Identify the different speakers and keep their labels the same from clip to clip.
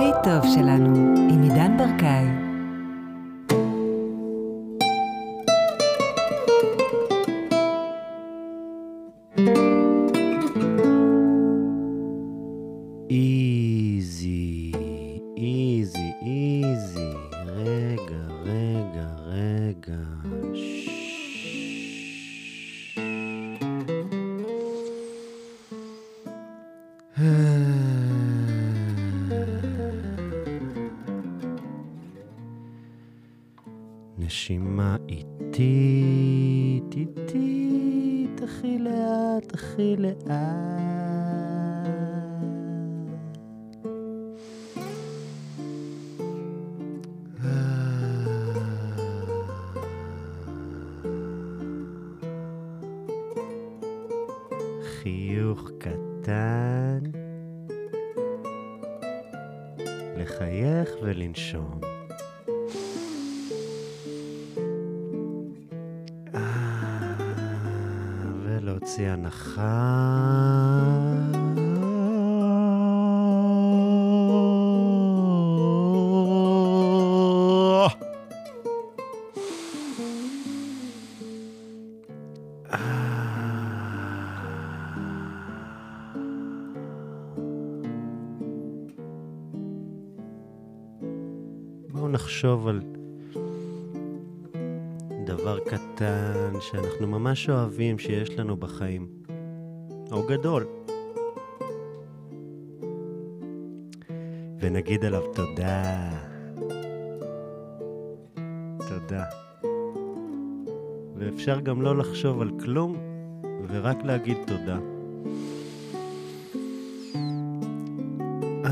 Speaker 1: הכי טוב שלנו, עם עידן ברקאי.
Speaker 2: שאנחנו ממש אוהבים שיש לנו בחיים, או גדול. ונגיד עליו תודה. תודה. ואפשר גם לא לחשוב על כלום, ורק להגיד תודה. אה,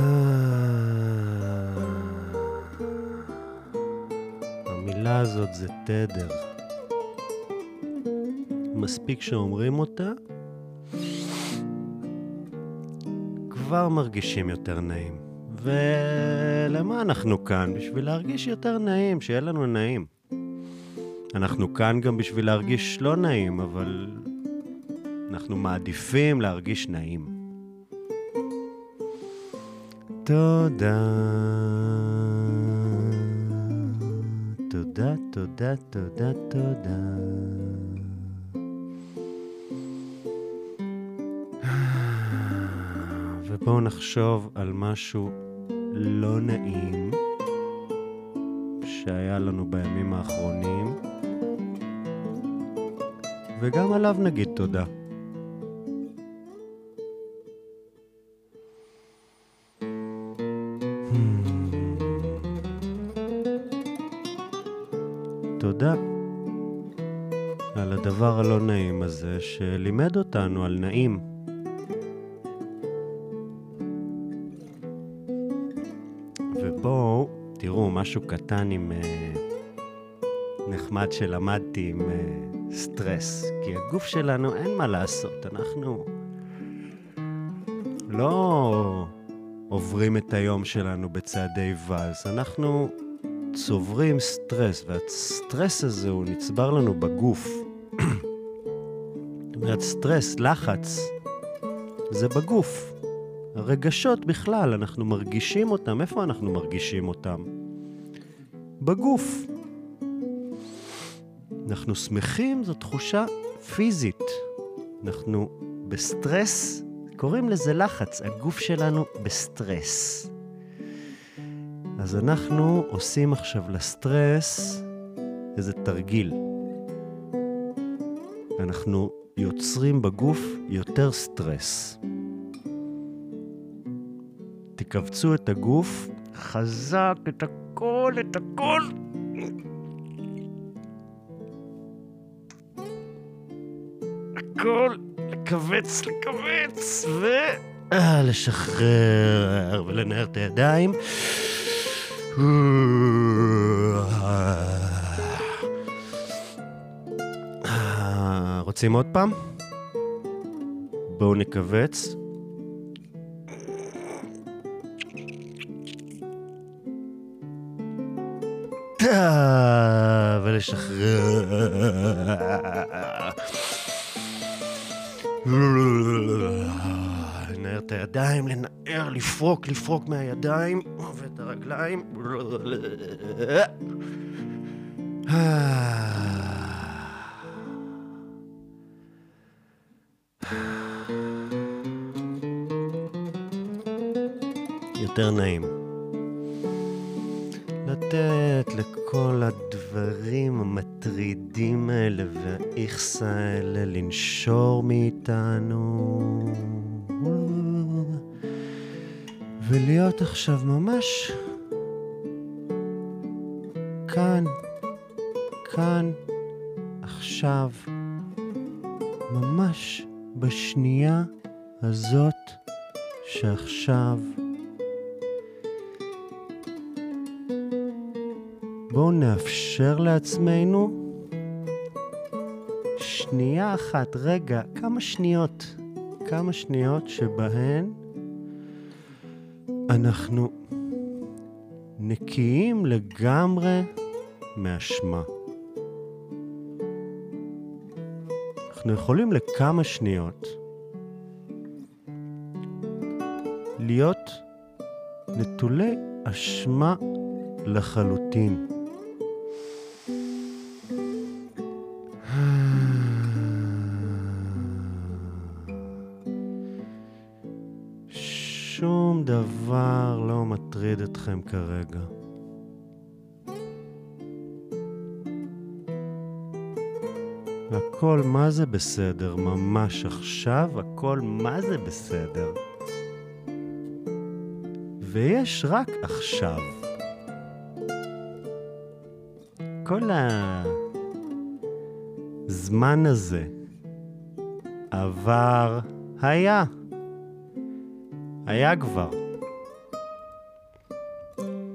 Speaker 2: המילה הזאת זה תדר. מספיק שאומרים אותה, כבר מרגישים יותר נעים. ולמה אנחנו כאן? בשביל להרגיש יותר נעים, שיהיה לנו נעים. אנחנו כאן גם בשביל להרגיש לא נעים, אבל אנחנו מעדיפים להרגיש נעים. תודה. תודה, תודה, תודה, תודה. ובואו נחשוב על משהו לא נעים שהיה לנו בימים האחרונים, וגם עליו נגיד תודה. תודה על הדבר הלא נעים הזה שלימד אותנו על נעים. משהו קטן עם... אה, נחמד שלמדתי עם אה, סטרס. כי הגוף שלנו, אין מה לעשות, אנחנו לא עוברים את היום שלנו בצעדי ואלס, אנחנו צוברים סטרס, והסטרס הזה הוא נצבר לנו בגוף. זאת אומרת, סטרס, לחץ, זה בגוף. הרגשות בכלל, אנחנו מרגישים אותם. איפה אנחנו מרגישים אותם? בגוף. אנחנו שמחים, זו תחושה פיזית. אנחנו בסטרס, קוראים לזה לחץ, הגוף שלנו בסטרס. אז אנחנו עושים עכשיו לסטרס איזה תרגיל. אנחנו יוצרים בגוף יותר סטרס. תכווצו את הגוף חזק, את הכל, את הכל. הכל, לכווץ, לכווץ, ו... אה, לשחרר ולנער את הידיים. אה, רוצים עוד פעם? בואו נכווץ. ולשחרר. נער את הידיים, לנער, לפרוק, לפרוק מהידיים, ואת הרגליים. עכשיו ממש כאן, כאן, עכשיו, ממש בשנייה הזאת שעכשיו. בואו נאפשר לעצמנו שנייה אחת, רגע, כמה שניות, כמה שניות שבהן אנחנו נקיים לגמרי מאשמה. אנחנו יכולים לכמה שניות להיות נטולי אשמה לחלוטין. אתכם כרגע. הכל מה זה בסדר, ממש עכשיו הכל מה זה בסדר. ויש רק עכשיו. כל הזמן הזה עבר, היה. היה כבר.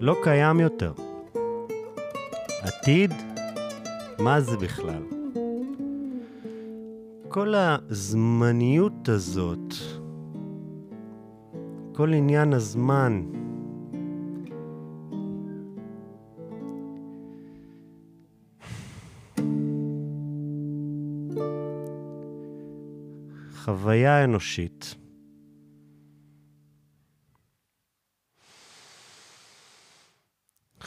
Speaker 2: לא קיים יותר. עתיד? מה זה בכלל? כל הזמניות הזאת, כל עניין הזמן, חוויה אנושית.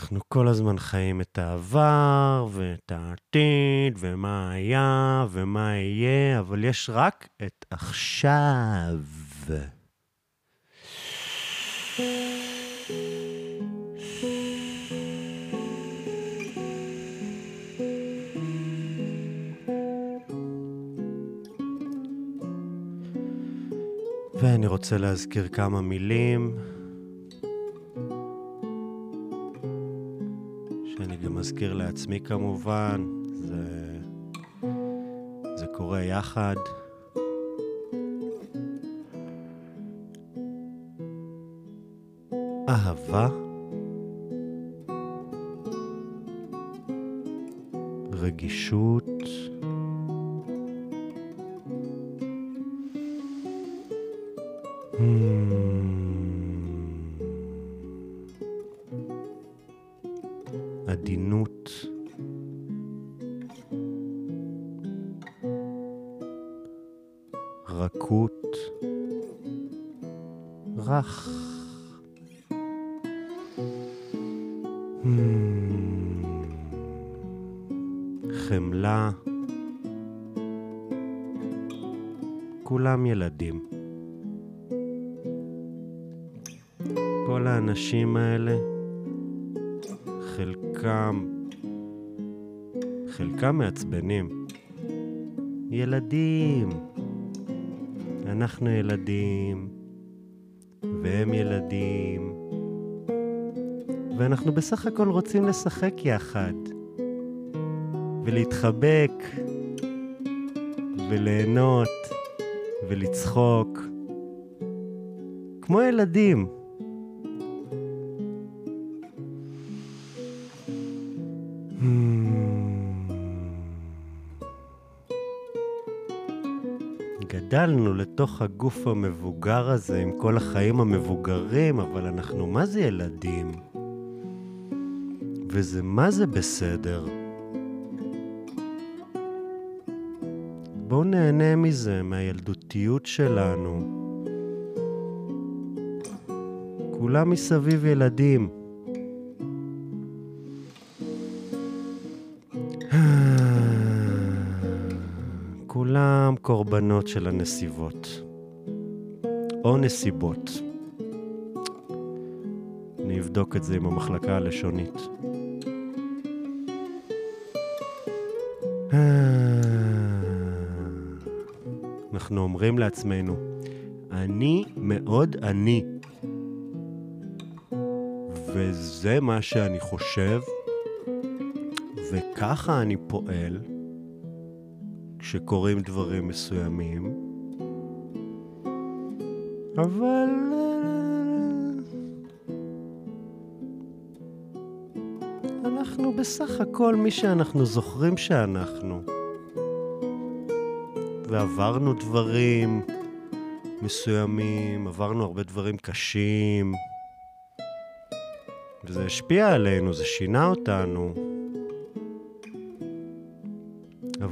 Speaker 2: אנחנו כל הזמן חיים את העבר ואת העתיד ומה היה ומה יהיה, אבל יש רק את עכשיו. ואני רוצה להזכיר כמה מילים מזכיר לעצמי כמובן, זה, זה קורה יחד. אהבה, רגישות, עדינות, רכות, רך. חמלה, כולם ילדים. כל האנשים האלה, חלקם, חלקם מעצבנים. ילדים. אנחנו ילדים, והם ילדים, ואנחנו בסך הכל רוצים לשחק יחד, ולהתחבק, וליהנות, ולצחוק, כמו ילדים. גדלנו לתוך הגוף המבוגר הזה עם כל החיים המבוגרים, אבל אנחנו מה זה ילדים? וזה מה זה בסדר? בואו נהנה מזה, מהילדותיות שלנו. כולם מסביב ילדים. קורבנות של הנסיבות. או נסיבות. אני אבדוק את זה עם המחלקה הלשונית. אנחנו אומרים לעצמנו, אני מאוד אני. וזה מה שאני חושב, וככה אני פועל כשקורים דברים מסוימים, אבל... אנחנו בסך הכל מי שאנחנו זוכרים שאנחנו. ועברנו דברים מסוימים, עברנו הרבה דברים קשים, וזה השפיע עלינו, זה שינה אותנו.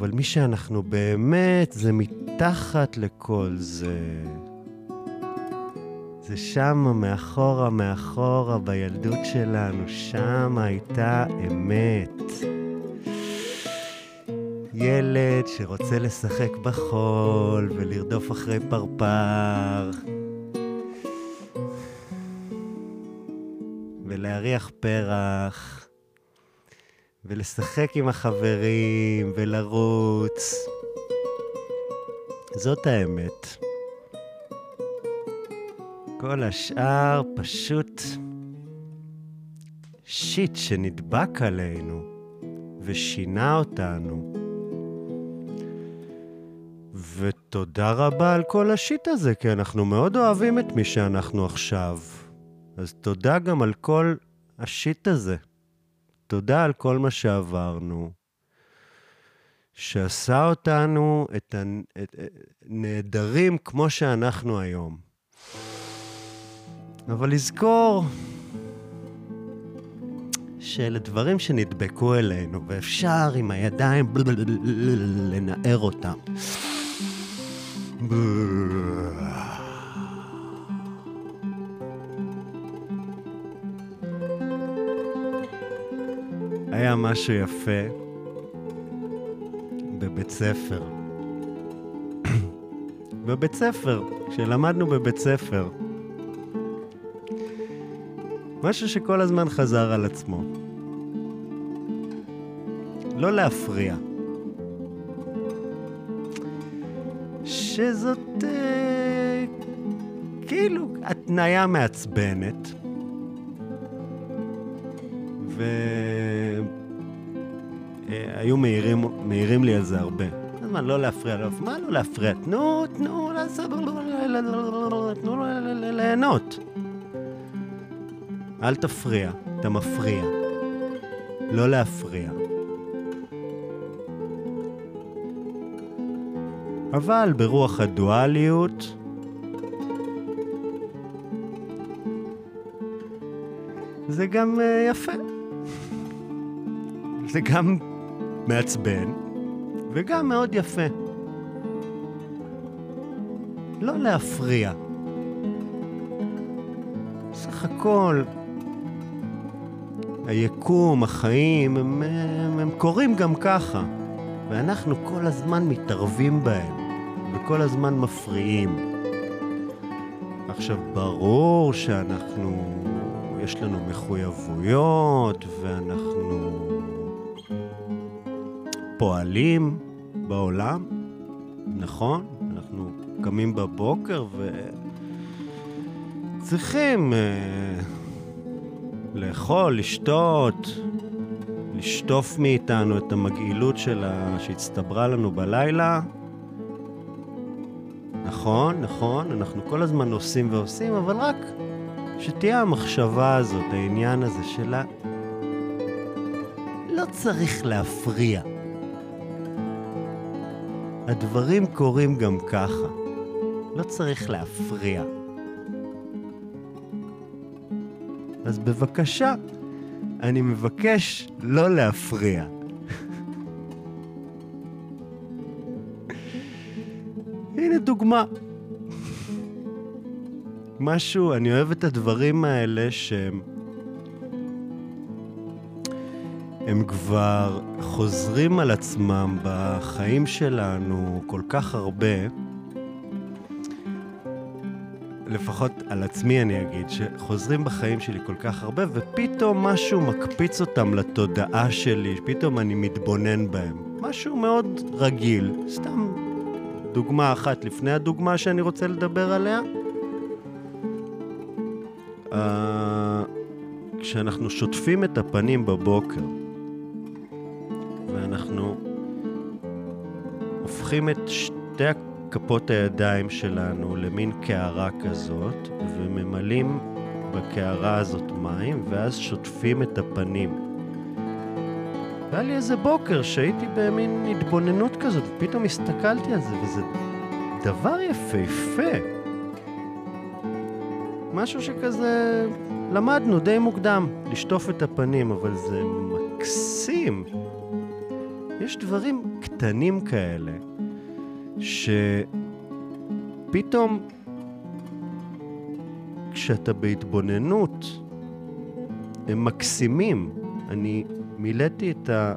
Speaker 2: אבל מי שאנחנו באמת, זה מתחת לכל זה. זה שמה, מאחורה, מאחורה, בילדות שלנו, שמה הייתה אמת. ילד שרוצה לשחק בחול ולרדוף אחרי פרפר. ולהריח פרח. ולשחק עם החברים ולרוץ. זאת האמת. כל השאר פשוט שיט שנדבק עלינו ושינה אותנו. ותודה רבה על כל השיט הזה, כי אנחנו מאוד אוהבים את מי שאנחנו עכשיו. אז תודה גם על כל השיט הזה. תודה על כל מה שעברנו, שעשה אותנו את הנעדרים כמו שאנחנו היום. אבל לזכור שאלה דברים שנדבקו אלינו, ואפשר עם הידיים לנער אותם. היה משהו יפה בבית ספר. בבית ספר, כשלמדנו בבית ספר. משהו שכל הזמן חזר על עצמו. לא להפריע. שזאת אה, כאילו התניה מעצבנת. והיו מעירים, מעירים לי על זה הרבה. מה, לא להפריע, לא, מה לא להפריע? תנו, תנו, תנו ליהנות. אל תפריע, אתה מפריע. לא להפריע. אבל ברוח הדואליות, זה גם uh, יפה. זה גם מעצבן, וגם מאוד יפה. לא להפריע. סך הכל, היקום, החיים, הם, הם, הם קורים גם ככה. ואנחנו כל הזמן מתערבים בהם, וכל הזמן מפריעים. עכשיו, ברור שאנחנו, יש לנו מחויבויות, ואנחנו פועלים בעולם, נכון? אנחנו קמים בבוקר וצריכים אה, לאכול, לשתות, לשטוף מאיתנו את המגעילות שלה שהצטברה לנו בלילה. נכון, נכון, אנחנו כל הזמן עושים ועושים, אבל רק שתהיה המחשבה הזאת, העניין הזה שלה, לא צריך להפריע. הדברים קורים גם ככה. לא צריך להפריע. אז בבקשה, אני מבקש לא להפריע. הנה דוגמה. משהו, אני אוהב את הדברים האלה שהם... הם כבר חוזרים על עצמם בחיים שלנו כל כך הרבה. לפחות על עצמי אני אגיד, שחוזרים בחיים שלי כל כך הרבה, ופתאום משהו מקפיץ אותם לתודעה שלי, פתאום אני מתבונן בהם. משהו מאוד רגיל, סתם דוגמה אחת לפני הדוגמה שאני רוצה לדבר עליה. Uh, כשאנחנו שוטפים את הפנים בבוקר, הופכים את שתי כפות הידיים שלנו למין קערה כזאת, וממלאים בקערה הזאת מים, ואז שוטפים את הפנים. והיה לי איזה בוקר שהייתי במין התבוננות כזאת, ופתאום הסתכלתי על זה, וזה דבר יפהפה. משהו שכזה למדנו די מוקדם, לשטוף את הפנים, אבל זה מקסים. יש דברים קטנים כאלה, שפתאום כשאתה בהתבוננות, הם מקסימים. אני מילאתי את ה...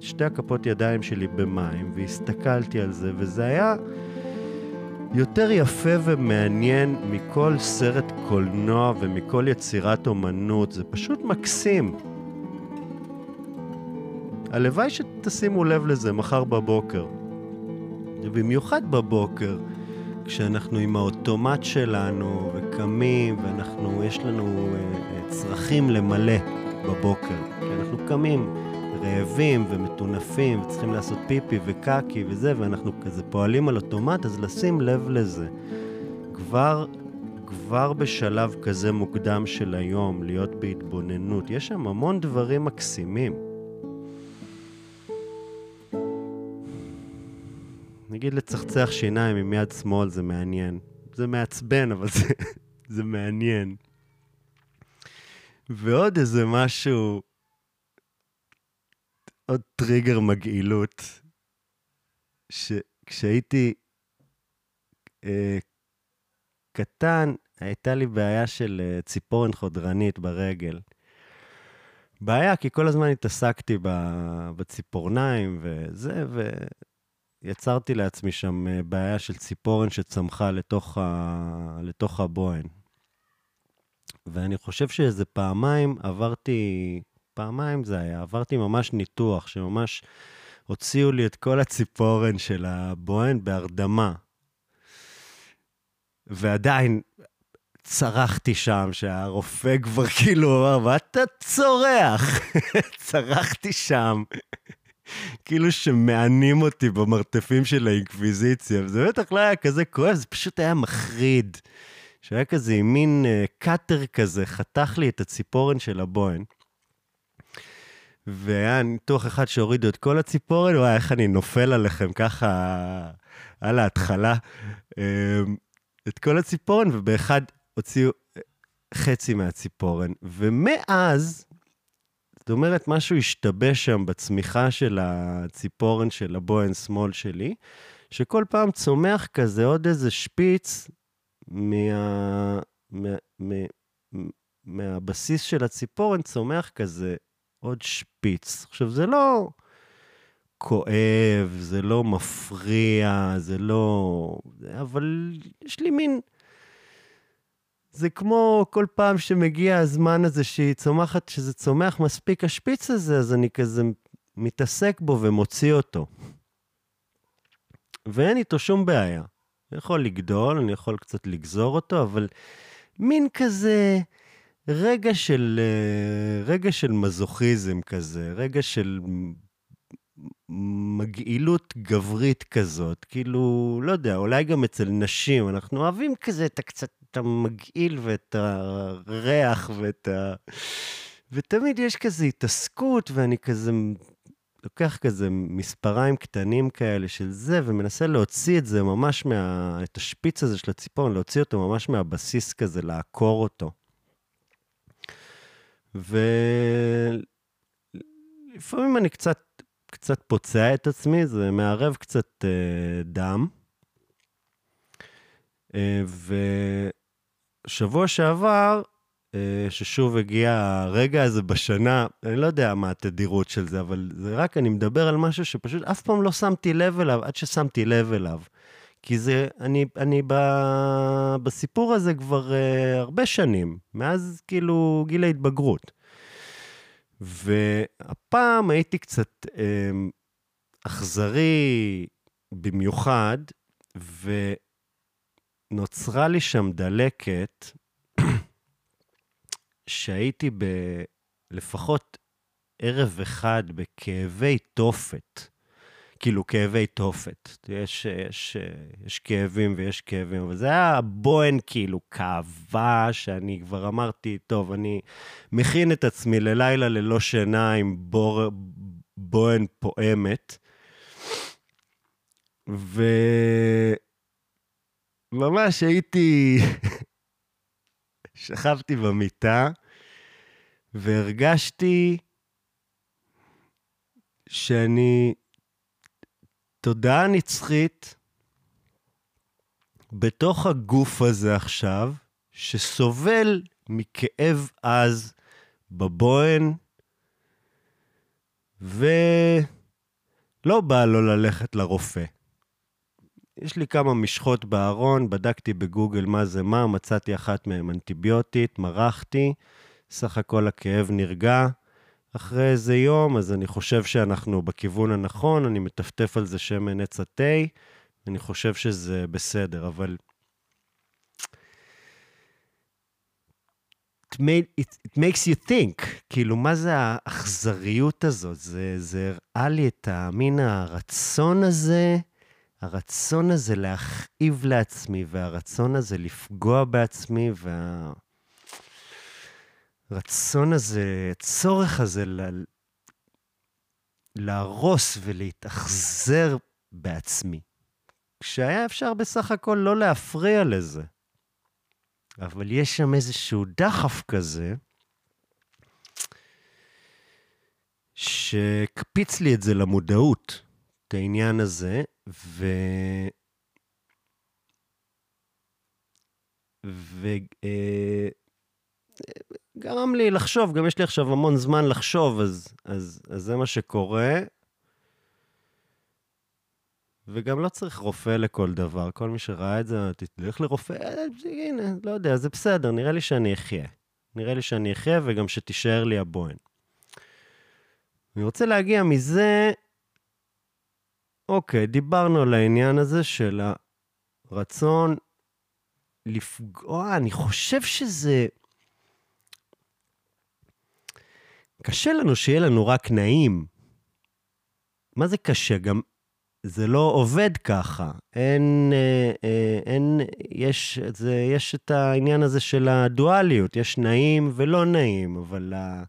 Speaker 2: שתי הכפות ידיים שלי במים והסתכלתי על זה, וזה היה יותר יפה ומעניין מכל סרט קולנוע ומכל יצירת אומנות. זה פשוט מקסים. הלוואי שתשימו לב לזה מחר בבוקר. ובמיוחד בבוקר, כשאנחנו עם האוטומט שלנו וקמים ואנחנו, יש לנו uh, צרכים למלא בבוקר. כי אנחנו קמים רעבים ומטונפים וצריכים לעשות פיפי וקקי וזה, ואנחנו כזה פועלים על אוטומט, אז לשים לב לזה. כבר, כבר בשלב כזה מוקדם של היום, להיות בהתבוננות, יש שם המון דברים מקסימים. נגיד לצחצח שיניים עם יד שמאל זה מעניין. זה מעצבן, אבל זה, זה מעניין. ועוד איזה משהו, עוד טריגר מגעילות, שכשהייתי אה, קטן, הייתה לי בעיה של אה, ציפורן חודרנית ברגל. בעיה, כי כל הזמן התעסקתי בציפורניים וזה, ו... יצרתי לעצמי שם אה, בעיה של ציפורן שצמחה לתוך, ה... לתוך הבוהן. ואני חושב שאיזה פעמיים עברתי, פעמיים זה היה, עברתי ממש ניתוח, שממש הוציאו לי את כל הציפורן של הבוהן בהרדמה. ועדיין צרחתי שם, שהרופא כבר כאילו אמר, מה אתה צורח? צרחתי שם. כאילו שמענים אותי במרתפים של האינקוויזיציה, וזה בטח לא היה כזה כואב, זה פשוט היה מחריד. שהיה כזה עם מין uh, קאטר כזה, חתך לי את הציפורן של הבוהן. והיה ניתוח אחד שהורידו את כל הציפורן, וואי, איך אני נופל עליכם ככה על ההתחלה. Uh, את כל הציפורן, ובאחד הוציאו חצי מהציפורן. ומאז, זאת אומרת, משהו השתבש שם בצמיחה של הציפורן של הבוהן שמאל שלי, שכל פעם צומח כזה עוד איזה שפיץ מה... מה... מה... מהבסיס של הציפורן, צומח כזה עוד שפיץ. עכשיו, זה לא כואב, זה לא מפריע, זה לא... אבל יש לי מין... זה כמו כל פעם שמגיע הזמן הזה שהיא צומחת, שזה צומח מספיק השפיץ הזה, אז אני כזה מתעסק בו ומוציא אותו. ואין איתו שום בעיה. אני יכול לגדול, אני יכול קצת לגזור אותו, אבל מין כזה רגע של, אה, רגע של מזוכיזם כזה, רגע של מגעילות גברית כזאת, כאילו, לא יודע, אולי גם אצל נשים, אנחנו אוהבים כזה את הקצת המגעיל ואת הריח ואת ה... ותמיד יש כזה התעסקות, ואני כזה לוקח כזה מספריים קטנים כאלה של זה, ומנסה להוציא את זה ממש מה... את השפיץ הזה של הציפורן, להוציא אותו ממש מהבסיס כזה, לעקור אותו. ולפעמים אני קצת, קצת פוצע את עצמי, זה מערב קצת אה, דם. אה, ו... שבוע שעבר, אה, ששוב הגיע הרגע הזה בשנה, אני לא יודע מה התדירות של זה, אבל זה רק, אני מדבר על משהו שפשוט אף פעם לא שמתי לב אליו, עד ששמתי לב אליו. כי זה, אני, אני ב, בסיפור הזה כבר uh, הרבה שנים, מאז כאילו גיל ההתבגרות. והפעם הייתי קצת uh, אכזרי במיוחד, ונוצרה לי שם דלקת שהייתי ב... לפחות ערב אחד בכאבי תופת. כאילו, כאבי תופת. יש, יש, יש כאבים ויש כאבים, אבל זה היה בוהן, כאילו, כאבה, שאני כבר אמרתי, טוב, אני מכין את עצמי ללילה ללא שינה עם בור, בוהן פועמת. וממש הייתי שכבתי במיטה והרגשתי שאני תודעה נצחית בתוך הגוף הזה עכשיו, שסובל מכאב עז בבוהן, ולא בא לו ללכת לרופא. יש לי כמה משחות בארון, בדקתי בגוגל מה זה מה, מצאתי אחת מהן אנטיביוטית, מרחתי, סך הכל הכאב נרגע. אחרי איזה יום, אז אני חושב שאנחנו בכיוון הנכון, אני מטפטף על זה שמן עץ התה, אני חושב שזה בסדר, אבל... It, made, it, it makes you think, כאילו, מה זה האכזריות הזאת? זה, זה הראה לי את המין הרצון הזה הרצון הזה להכאיב לעצמי, והרצון הזה לפגוע בעצמי, והרצון הזה, הצורך הזה ל... להרוס ולהתאכזר בעצמי. כשהיה אפשר בסך הכל לא להפריע לזה. אבל יש שם איזשהו דחף כזה, שהקפיץ לי את זה למודעות, העניין הזה, ו... וגרם אה, לי לחשוב, גם יש לי עכשיו המון זמן לחשוב, אז, אז, אז זה מה שקורה. וגם לא צריך רופא לכל דבר. כל מי שראה את זה, תלך לרופא, אה, הנה, לא יודע, זה בסדר, נראה לי שאני אחיה. נראה לי שאני אחיה וגם שתישאר לי הבוהן. אני רוצה להגיע מזה אוקיי, דיברנו על העניין הזה של הרצון לפגוע, אני חושב שזה... קשה לנו שיהיה לנו רק נעים. מה זה קשה? גם זה לא עובד ככה. אין, אה, אה, אין, יש, זה, יש את העניין הזה של הדואליות, יש נעים ולא נעים, אבל ה...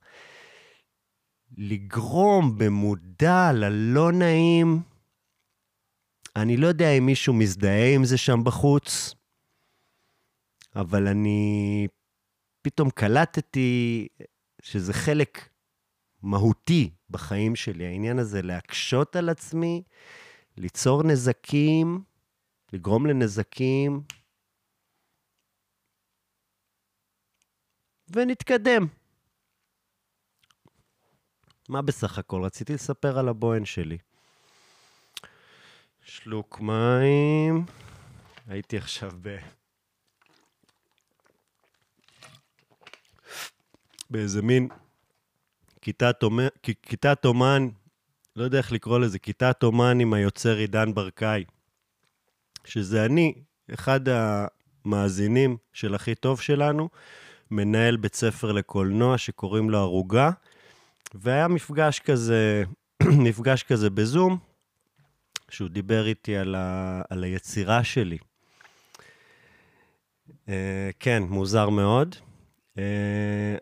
Speaker 2: לגרום במודע ללא נעים, אני לא יודע אם מישהו מזדהה עם זה שם בחוץ, אבל אני פתאום קלטתי שזה חלק מהותי בחיים שלי, העניין הזה להקשות על עצמי, ליצור נזקים, לגרום לנזקים, ונתקדם. מה בסך הכל? רציתי לספר על הבוהן שלי. שלוק מים. הייתי עכשיו ב... באיזה מין כיתת, אומן, לא יודע איך לקרוא לזה, כיתת אומן עם היוצר עידן ברקאי, שזה אני, אחד המאזינים של הכי טוב שלנו, מנהל בית ספר לקולנוע שקוראים לו ערוגה, והיה מפגש כזה, מפגש כזה בזום, שהוא דיבר איתי על, ה, על היצירה שלי. Uh, כן, מוזר מאוד. Uh,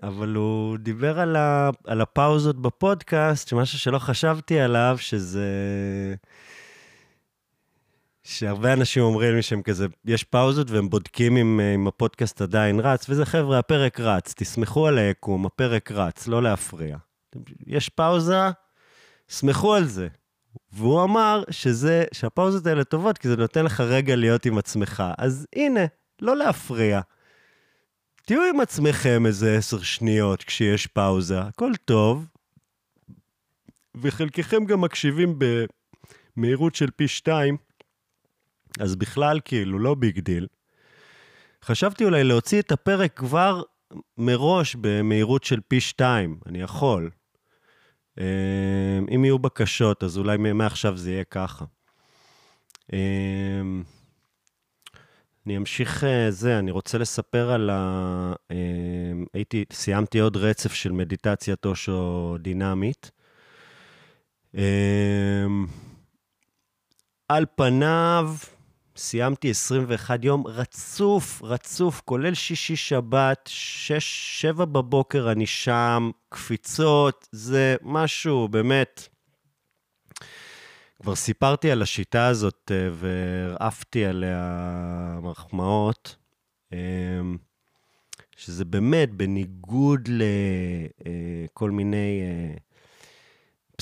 Speaker 2: אבל הוא דיבר על, ה, על הפאוזות בפודקאסט, שמשהו שלא חשבתי עליו, שזה... שהרבה אנשים אומרים לי שהם כזה, יש פאוזות והם בודקים אם, אם הפודקאסט עדיין רץ, וזה חבר'ה, הפרק רץ, תסמכו על היקום, הפרק רץ, לא להפריע. יש פאוזה, סמכו על זה. והוא אמר שזה, שהפאוזות האלה טובות, כי זה נותן לך רגע להיות עם עצמך. אז הנה, לא להפריע. תהיו עם עצמכם איזה עשר שניות כשיש פאוזה, הכל טוב, וחלקכם גם מקשיבים במהירות של פי שתיים, אז בכלל, כאילו, לא big deal. חשבתי אולי להוציא את הפרק כבר מראש במהירות של פי שתיים, אני יכול. אה, אם יהיו בקשות, אז אולי מעכשיו זה יהיה ככה. אה, אני אמשיך אה, זה, אני רוצה לספר על ה... הייתי, סיימתי עוד רצף של מדיטציית אושו דינמית. על פניו, סיימתי 21 יום רצוף, רצוף, כולל שישי-שבת, 6-7 בבוקר אני שם, קפיצות, זה משהו, באמת. כבר סיפרתי על השיטה הזאת אה, והרעפתי עליה מחמאות, אה, שזה באמת בניגוד לכל אה, מיני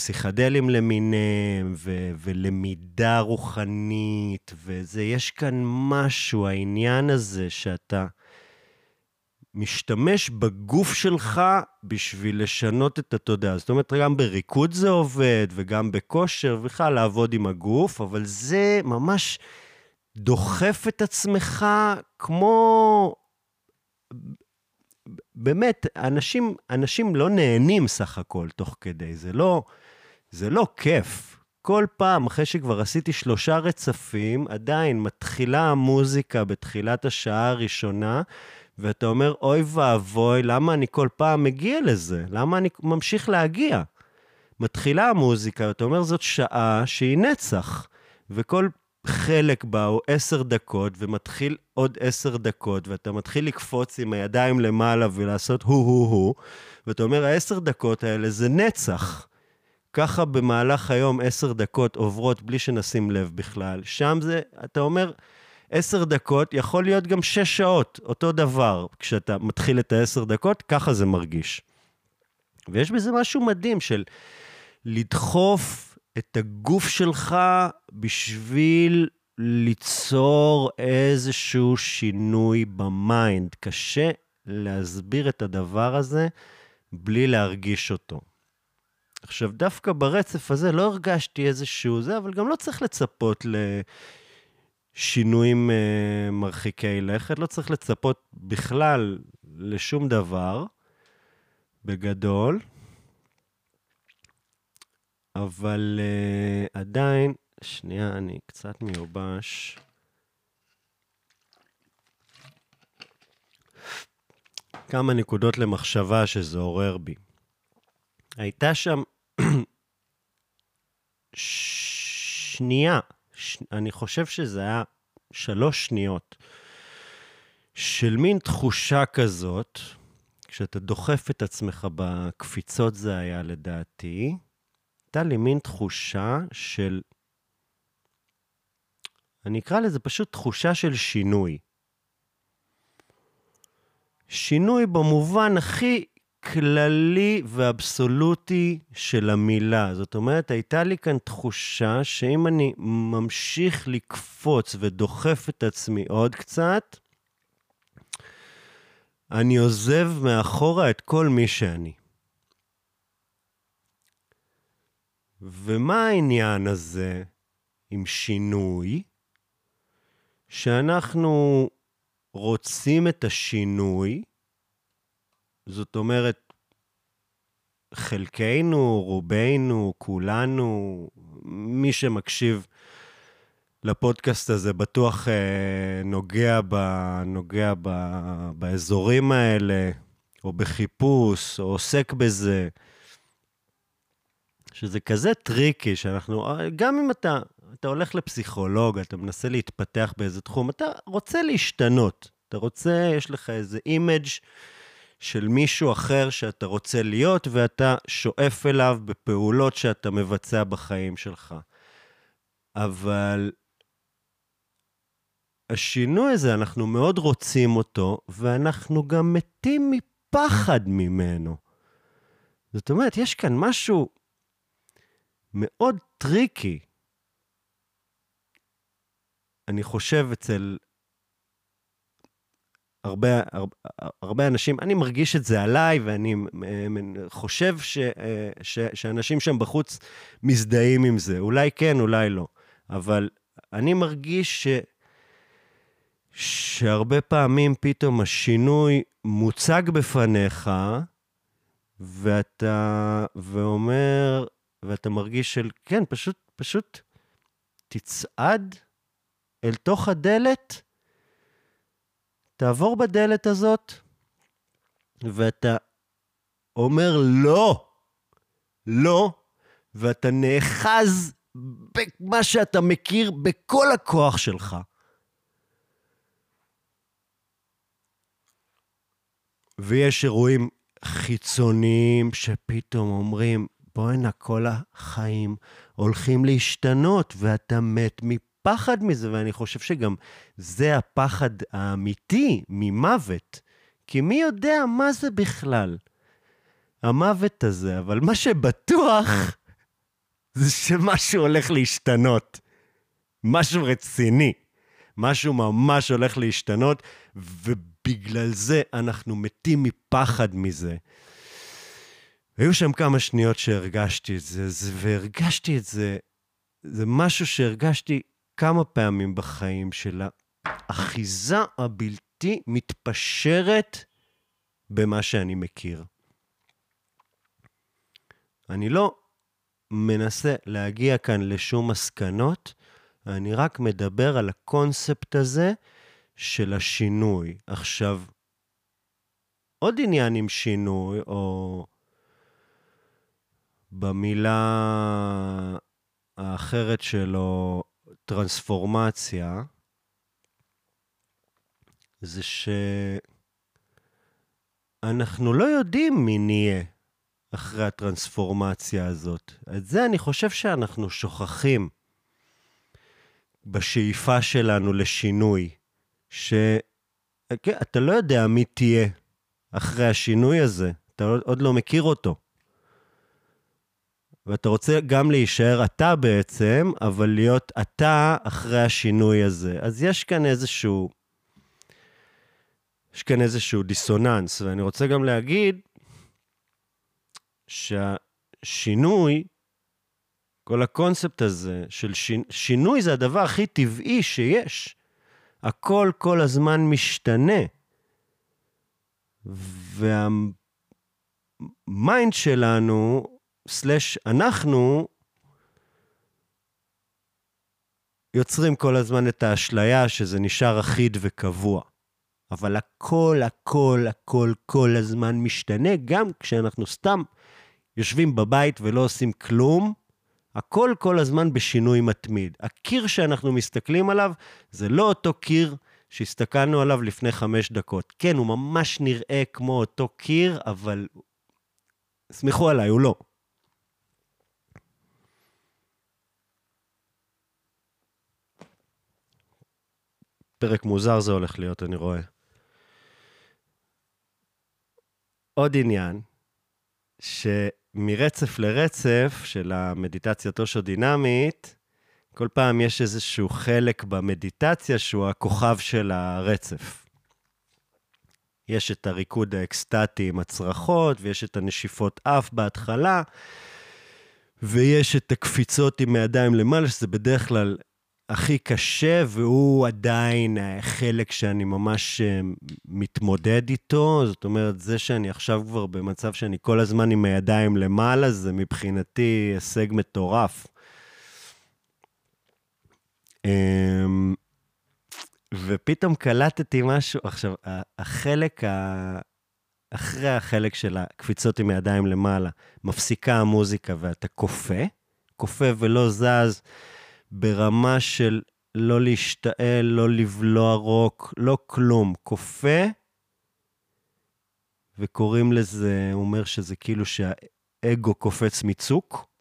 Speaker 2: פסיכדלים למיניהם, ו- ולמידה רוחנית, וזה, יש כאן משהו, העניין הזה שאתה משתמש בגוף שלך בשביל לשנות את התודעה. זאת אומרת, גם בריקוד זה עובד, וגם בכושר, ובכלל לעבוד עם הגוף, אבל זה ממש דוחף את עצמך כמו... באמת, אנשים, אנשים לא נהנים סך הכל תוך כדי, זה לא... זה לא כיף. כל פעם, אחרי שכבר עשיתי שלושה רצפים, עדיין מתחילה המוזיקה בתחילת השעה הראשונה, ואתה אומר, אוי ואבוי, למה אני כל פעם מגיע לזה? למה אני ממשיך להגיע? מתחילה המוזיקה, אתה אומר, זאת שעה שהיא נצח, וכל חלק בה הוא עשר דקות, ומתחיל עוד עשר דקות, ואתה מתחיל לקפוץ עם הידיים למעלה ולעשות הו-הו-הו, ואתה אומר, העשר דקות האלה זה נצח. ככה במהלך היום עשר דקות עוברות בלי שנשים לב בכלל. שם זה, אתה אומר, עשר דקות, יכול להיות גם שש שעות, אותו דבר. כשאתה מתחיל את העשר דקות, ככה זה מרגיש. ויש בזה משהו מדהים של לדחוף את הגוף שלך בשביל ליצור איזשהו שינוי במיינד. קשה להסביר את הדבר הזה בלי להרגיש אותו. עכשיו, דווקא ברצף הזה לא הרגשתי איזשהו זה, אבל גם לא צריך לצפות לשינויים uh, מרחיקי לכת, לא צריך לצפות בכלל לשום דבר, בגדול. אבל uh, עדיין, שנייה, אני קצת מיובש. כמה נקודות למחשבה שזה עורר בי. הייתה שם שנייה, ש... אני חושב שזה היה שלוש שניות, של מין תחושה כזאת, כשאתה דוחף את עצמך בקפיצות זה היה לדעתי, הייתה לי מין תחושה של, אני אקרא לזה פשוט תחושה של שינוי. שינוי במובן הכי כללי ואבסולוטי של המילה. זאת אומרת, הייתה לי כאן תחושה שאם אני ממשיך לקפוץ ודוחף את עצמי עוד קצת, אני עוזב מאחורה את כל מי שאני. ומה העניין הזה עם שינוי? שאנחנו רוצים את השינוי, זאת אומרת, חלקנו, רובנו, כולנו, מי שמקשיב לפודקאסט הזה בטוח אה, נוגע, ב, נוגע ב, באזורים האלה, או בחיפוש, או עוסק בזה, שזה כזה tricky, שאנחנו, גם אם אתה, אתה הולך לפסיכולוג, אתה מנסה להתפתח באיזה תחום, אתה רוצה להשתנות. אתה רוצה, יש לך איזה image של מישהו אחר שאתה רוצה להיות, ואתה שואף אליו בפעולות שאתה מבצע בחיים שלך. אבל השינוי הזה, אנחנו מאוד רוצים אותו, ואנחנו גם מתים מפחד ממנו. זאת אומרת, יש כאן משהו מאוד tricky. אני חושב אצל הרבה, הרבה, הרבה אנשים, אני מרגיש את זה עליי, ואני חושב ש, ש, שאנשים שם בחוץ מזדהים עם זה. אולי כן, אולי לא. אבל אני מרגיש ש, שהרבה פעמים פתאום השינוי מוצג בפניך, ואתה, ואומר, ואתה מרגיש של, כן, פשוט, פשוט תצעד אל תוך הדלת, תעבור בדלת הזאת, ואתה אומר לא, לא, ואתה נאחז במה שאתה מכיר בכל הכוח שלך. ויש אירועים חיצוניים שפתאום אומרים, בואנה, כל החיים הולכים להשתנות, ואתה מת מפחד מזה, ואני חושב שגם זה הפחד האמיתי ממוות. כי מי יודע מה זה בכלל, המוות הזה, אבל מה שבטוח זה שמשהו הולך להשתנות. משהו רציני. משהו ממש הולך להשתנות, ובגלל זה אנחנו מתים מפחד מזה. היו שם כמה שניות שהרגשתי את זה, זה והרגשתי את זה, זה משהו שהרגשתי כמה פעמים בחיים של האחיזה הבלתי מתפשרת במה שאני מכיר. אני לא מנסה להגיע כאן לשום מסקנות, אני רק מדבר על הקונספט הזה של השינוי. עכשיו, עוד עניין עם שינוי, או במילה האחרת שלו, טרנספורמציה, זה שאנחנו לא יודעים מי נהיה אחרי הטרנספורמציה הזאת. את זה אני חושב שאנחנו שוכחים בשאיפה שלנו לשינוי, שאתה כן, לא יודע מי תהיה אחרי השינוי הזה, אתה עוד לא מכיר אותו. ואתה רוצה גם להישאר אתה בעצם, אבל להיות אתה אחרי השינוי הזה. אז יש כאן איזשהו... יש כאן איזשהו דיסוננס, ואני רוצה גם להגיד שהשינוי, כל הקונספט הזה של שינ... שינוי זה הדבר הכי טבעי שיש. הכל כל הזמן משתנה. והמיינד שלנו סלש אנחנו יוצרים כל הזמן את האשליה שזה נשאר אחיד וקבוע. אבל הכל, הכל, הכל, כל הזמן משתנה, גם כשאנחנו סתם יושבים בבית ולא עושים כלום, הכל כל הזמן בשינוי מתמיד. הקיר שאנחנו מסתכלים עליו זה לא אותו קיר שהסתכלנו עליו לפני חמש דקות. כן, הוא ממש נראה כמו אותו קיר, אבל סמכו עליי, הוא לא. פרק מוזר זה הולך להיות, אני רואה. עוד עניין, שמרצף לרצף של המדיטציה טושו-דינמית, כל פעם יש איזשהו חלק במדיטציה שהוא הכוכב של הרצף. יש את הריקוד האקסטטי עם הצרחות, ויש את הנשיפות אף בהתחלה, ויש את הקפיצות עם הידיים למעלה, שזה בדרך כלל הכי קשה, והוא עדיין חלק שאני ממש אה, מתמודד איתו. זאת אומרת, זה שאני עכשיו כבר במצב שאני כל הזמן עם הידיים למעלה, זה מבחינתי הישג מטורף. אמ, ופתאום קלטתי משהו, עכשיו, החלק ה... אחרי החלק של הקפיצות עם הידיים למעלה, מפסיקה המוזיקה ואתה כופה, כופה ולא זז. ברמה של לא להשתעל, לא לבלוע רוק, לא כלום. כופה, וקוראים לזה, הוא אומר שזה כאילו שהאגו קופץ מצוק.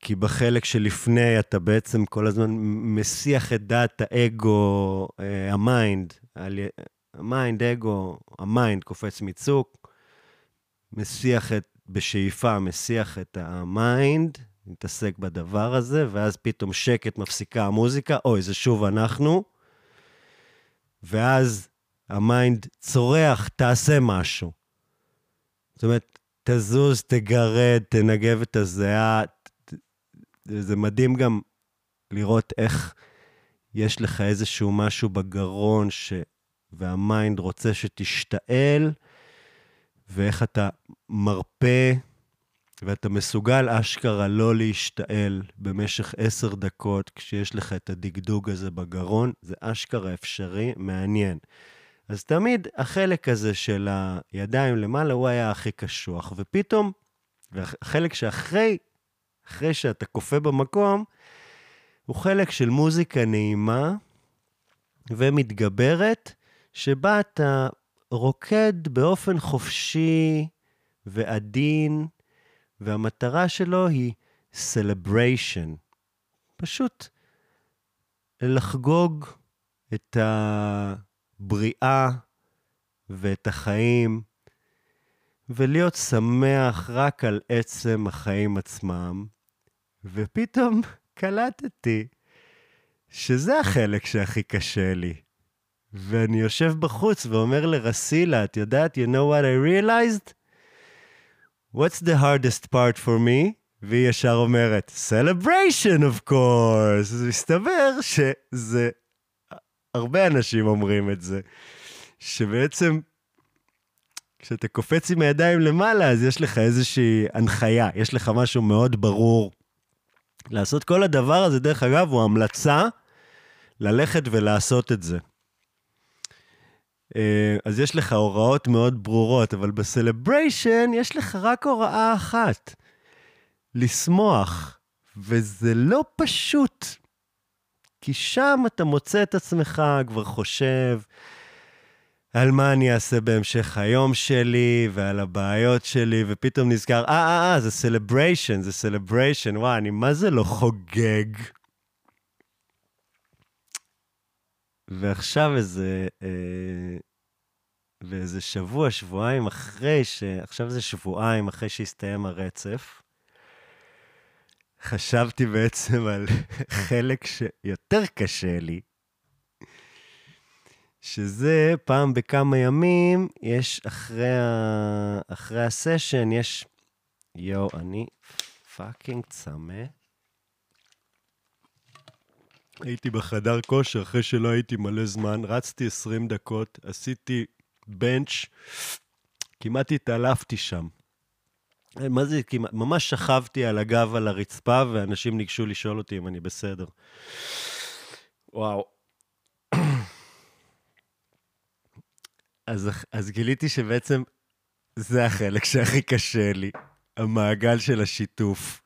Speaker 2: כי בחלק שלפני אתה בעצם כל הזמן מסיח את דעת האגו, אה, ה mind, ה mind, אגו, ה mind קופץ מצוק, מסיח את, בשאיפה, מסיח את ה mind, מתעסק בדבר הזה, ואז פתאום שקט, מפסיקה המוזיקה, אוי, זה שוב אנחנו. ואז ה mind צורח, תעשה משהו. זאת אומרת, תזוז, תגרד, תנגב את הזיעה. זה מדהים גם לראות איך יש לך איזשהו משהו בגרון ש... והמיינד רוצה שתשתעל, ואיך אתה מרפה, ואתה מסוגל אשכרה לא להשתעל במשך עשר דקות כשיש לך את הדגדוג הזה בגרון, זה אשכרה אפשרי, מעניין. אז תמיד החלק הזה של הידיים למעלה הוא היה הכי קשוח, ופתאום, והחלק שאחרי, אחרי שאתה כופה במקום, הוא חלק של מוזיקה נעימה ומתגברת, שבה אתה רוקד באופן חופשי ועדין, והמטרה שלו היא celebration. פשוט לחגוג את הבריאה ואת החיים, ולהיות שמח רק על עצם החיים עצמם, ופתאום קלטתי שזה החלק שהכי קשה לי. ואני יושב בחוץ ואומר לרסילה, את יודעת, you know what I realized? What's the hardest part for me? והיא ישר אומרת, celebration of course. אז מסתבר שזה, הרבה אנשים אומרים את זה, שבעצם כשאתה קופץ עם הידיים למעלה, אז יש לך איזושהי הנחיה, יש לך משהו מאוד ברור. לעשות כל הדבר הזה, דרך אגב, הוא המלצה ללכת ולעשות את זה. אה, אז יש לך הוראות מאוד ברורות, אבל בסלבריישן יש לך רק הוראה אחת, לשמוח, וזה לא פשוט. כי שם אתה מוצא את עצמך, כבר חושב על מה אני אעשה בהמשך היום שלי, ועל הבעיות שלי, ופתאום נזכר, אה, אה, אה, זה celebration, זה celebration, וואי, אני מה זה לא חוגג? ועכשיו איזה, אה, ואיזה שבוע, שבועיים אחרי ש... עכשיו זה שבועיים אחרי שהסתיים הרצף, חשבתי בעצם על חלק שיותר קשה לי, שזה פעם בכמה ימים, יש אחרי, ה... אחרי הסשן, יש... יואו, אני fucking צמא. הייתי בחדר כושר אחרי שלא הייתי מלא זמן, רצתי 20 דקות, עשיתי bench, כמעט התעלפתי שם. מה זה כמעט? ממש שכבתי על הגב על הרצפה, ואנשים ניגשו לשאול אותי אם אני בסדר. וואו. אז, אז גיליתי שבעצם זה החלק שהכי קשה לי, המעגל של השיתוף.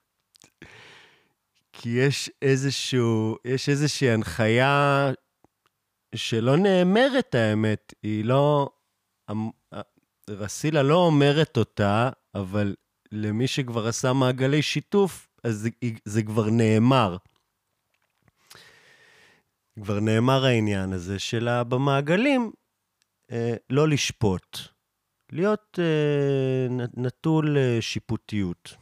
Speaker 2: כי יש איזשהו, יש איזושהי הנחיה שלא נאמרת, האמת. היא לא... רסילה לא אומרת אותה, אבל למי שכבר עשה מעגלי שיתוף, אז זה, זה כבר נאמר. כבר נאמר העניין הזה של במעגלים אה, לא לשפוט, להיות אה, נטול אה, שיפוטיות.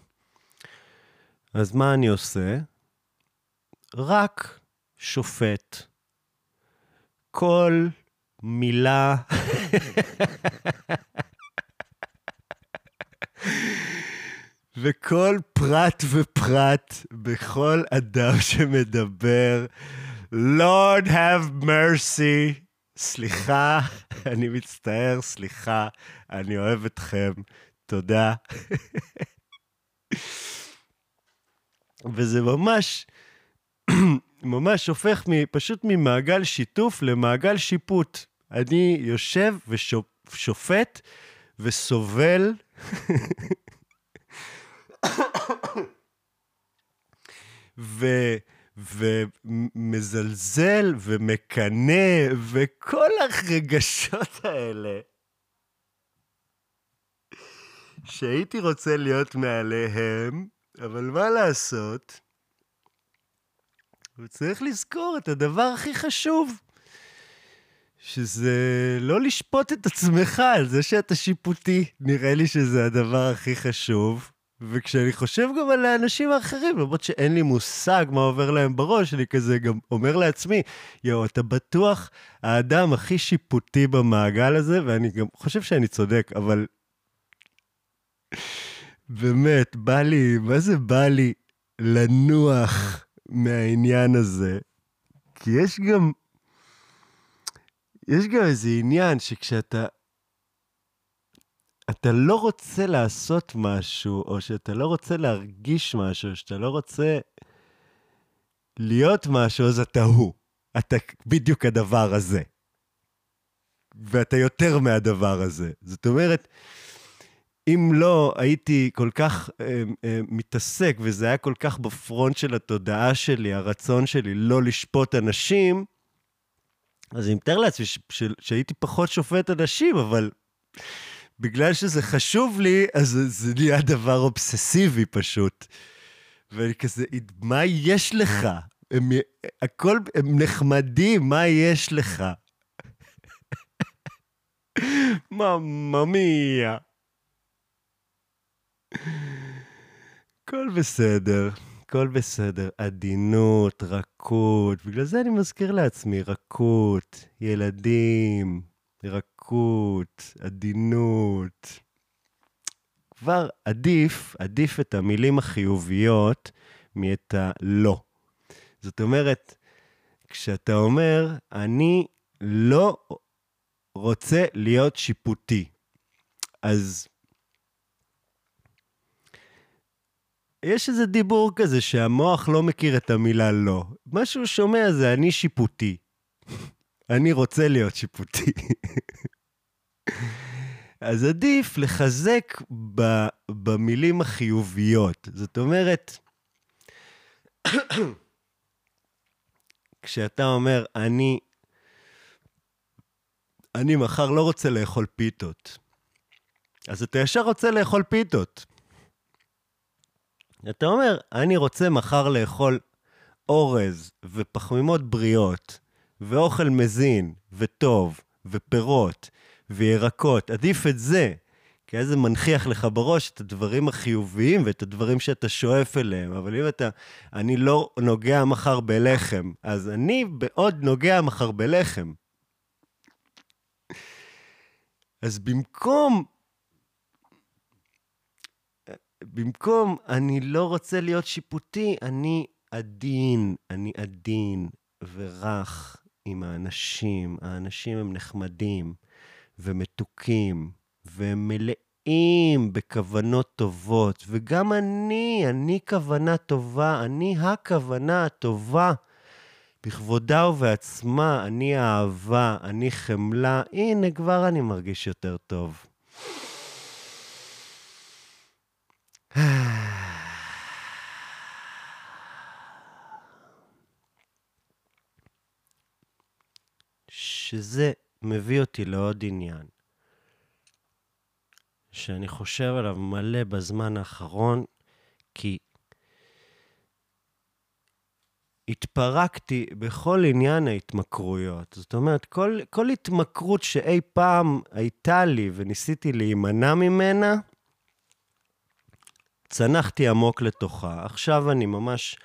Speaker 2: אז מה אני עושה? רק שופט. כל מילה... וכל פרט ופרט בכל אדם שמדבר, Lord have mercy, סליחה, אני מצטער, סליחה, אני אוהב אתכם, תודה. וזה ממש, ממש הופך פשוט ממעגל שיתוף למעגל שיפוט. אני יושב ושופט וסובל. ו... ומזלזל ומקנא, וכל הרגשות האלה שהייתי רוצה להיות מעליהם, אבל מה לעשות? וצריך לזכור את הדבר הכי חשוב, שזה לא לשפוט את עצמך על זה שאתה שיפוטי. נראה לי שזה הדבר הכי חשוב. וכשאני חושב גם על האנשים האחרים, למרות שאין לי מושג מה עובר להם בראש, אני כזה גם אומר לעצמי, יואו, אתה בטוח האדם הכי שיפוטי במעגל הזה, ואני גם חושב שאני צודק, אבל באמת, בא לי, מה זה בא לי לנוח מהעניין הזה? כי יש גם, יש גם איזה עניין שכשאתה אתה לא רוצה לעשות משהו, או שאתה לא רוצה להרגיש משהו, שאתה לא רוצה להיות משהו, אז אתה הוא. אתה בדיוק הדבר הזה. ואתה יותר מהדבר הזה. זאת אומרת, אם לא הייתי כל כך אה, אה, מתעסק, וזה היה כל כך בפרונט של התודעה שלי, הרצון שלי לא לשפוט אנשים, אז אני מתאר לעצמי שהייתי פחות שופט אנשים, אבל בגלל שזה חשוב לי, אז זה נהיה דבר אובססיבי פשוט. ואני כזה, מה יש לך? הם, הכל, הם נחמדים, מה יש לך? מממה מיה. הכל בסדר, הכל בסדר. עדינות, רכות, בגלל זה אני מזכיר לעצמי, רכות, ילדים, רכות, עדינות. כבר עדיף, עדיף את המילים החיוביות מאת הלא. זאת אומרת, כשאתה אומר, אני לא רוצה להיות שיפוטי, אז יש איזה דיבור כזה שהמוח לא מכיר את המילה לא. מה שהוא שומע זה אני שיפוטי. אני רוצה להיות שיפוטי. אז עדיף לחזק ב, במילים החיוביות. זאת אומרת, כשאתה אומר, אני, אני מחר לא רוצה לאכול פיתות, אז אתה ישר רוצה לאכול פיתות. אתה אומר, אני רוצה מחר לאכול אורז ופחמימות בריאות, ואוכל מזין, וטוב, ופירות, וירקות, עדיף את זה. כי אז זה מנכיח לך בראש את הדברים החיוביים ואת הדברים שאתה שואף אליהם. אבל אם אתה, אני לא נוגע מחר בלחם, אז אני בעוד נוגע מחר בלחם. אז במקום, במקום אני לא רוצה להיות שיפוטי, אני עדין, אני עדין ורך עם האנשים. האנשים הם נחמדים ומתוקים והם מלאים בכוונות טובות. וגם אני, אני כוונה טובה, אני הכוונה הטובה. בכבודה ובעצמה, אני אהבה, אני חמלה. הנה, כבר אני מרגיש יותר טוב. שזה מביא אותי לעוד עניין, שאני חושב עליו מלא בזמן האחרון, כי התפרקתי בכל עניין ההתמכרויות. זאת אומרת, כל, כל התמכרות שאי פעם הייתה לי וניסיתי להימנע ממנה, צנחתי עמוק לתוכה. עכשיו אני ממש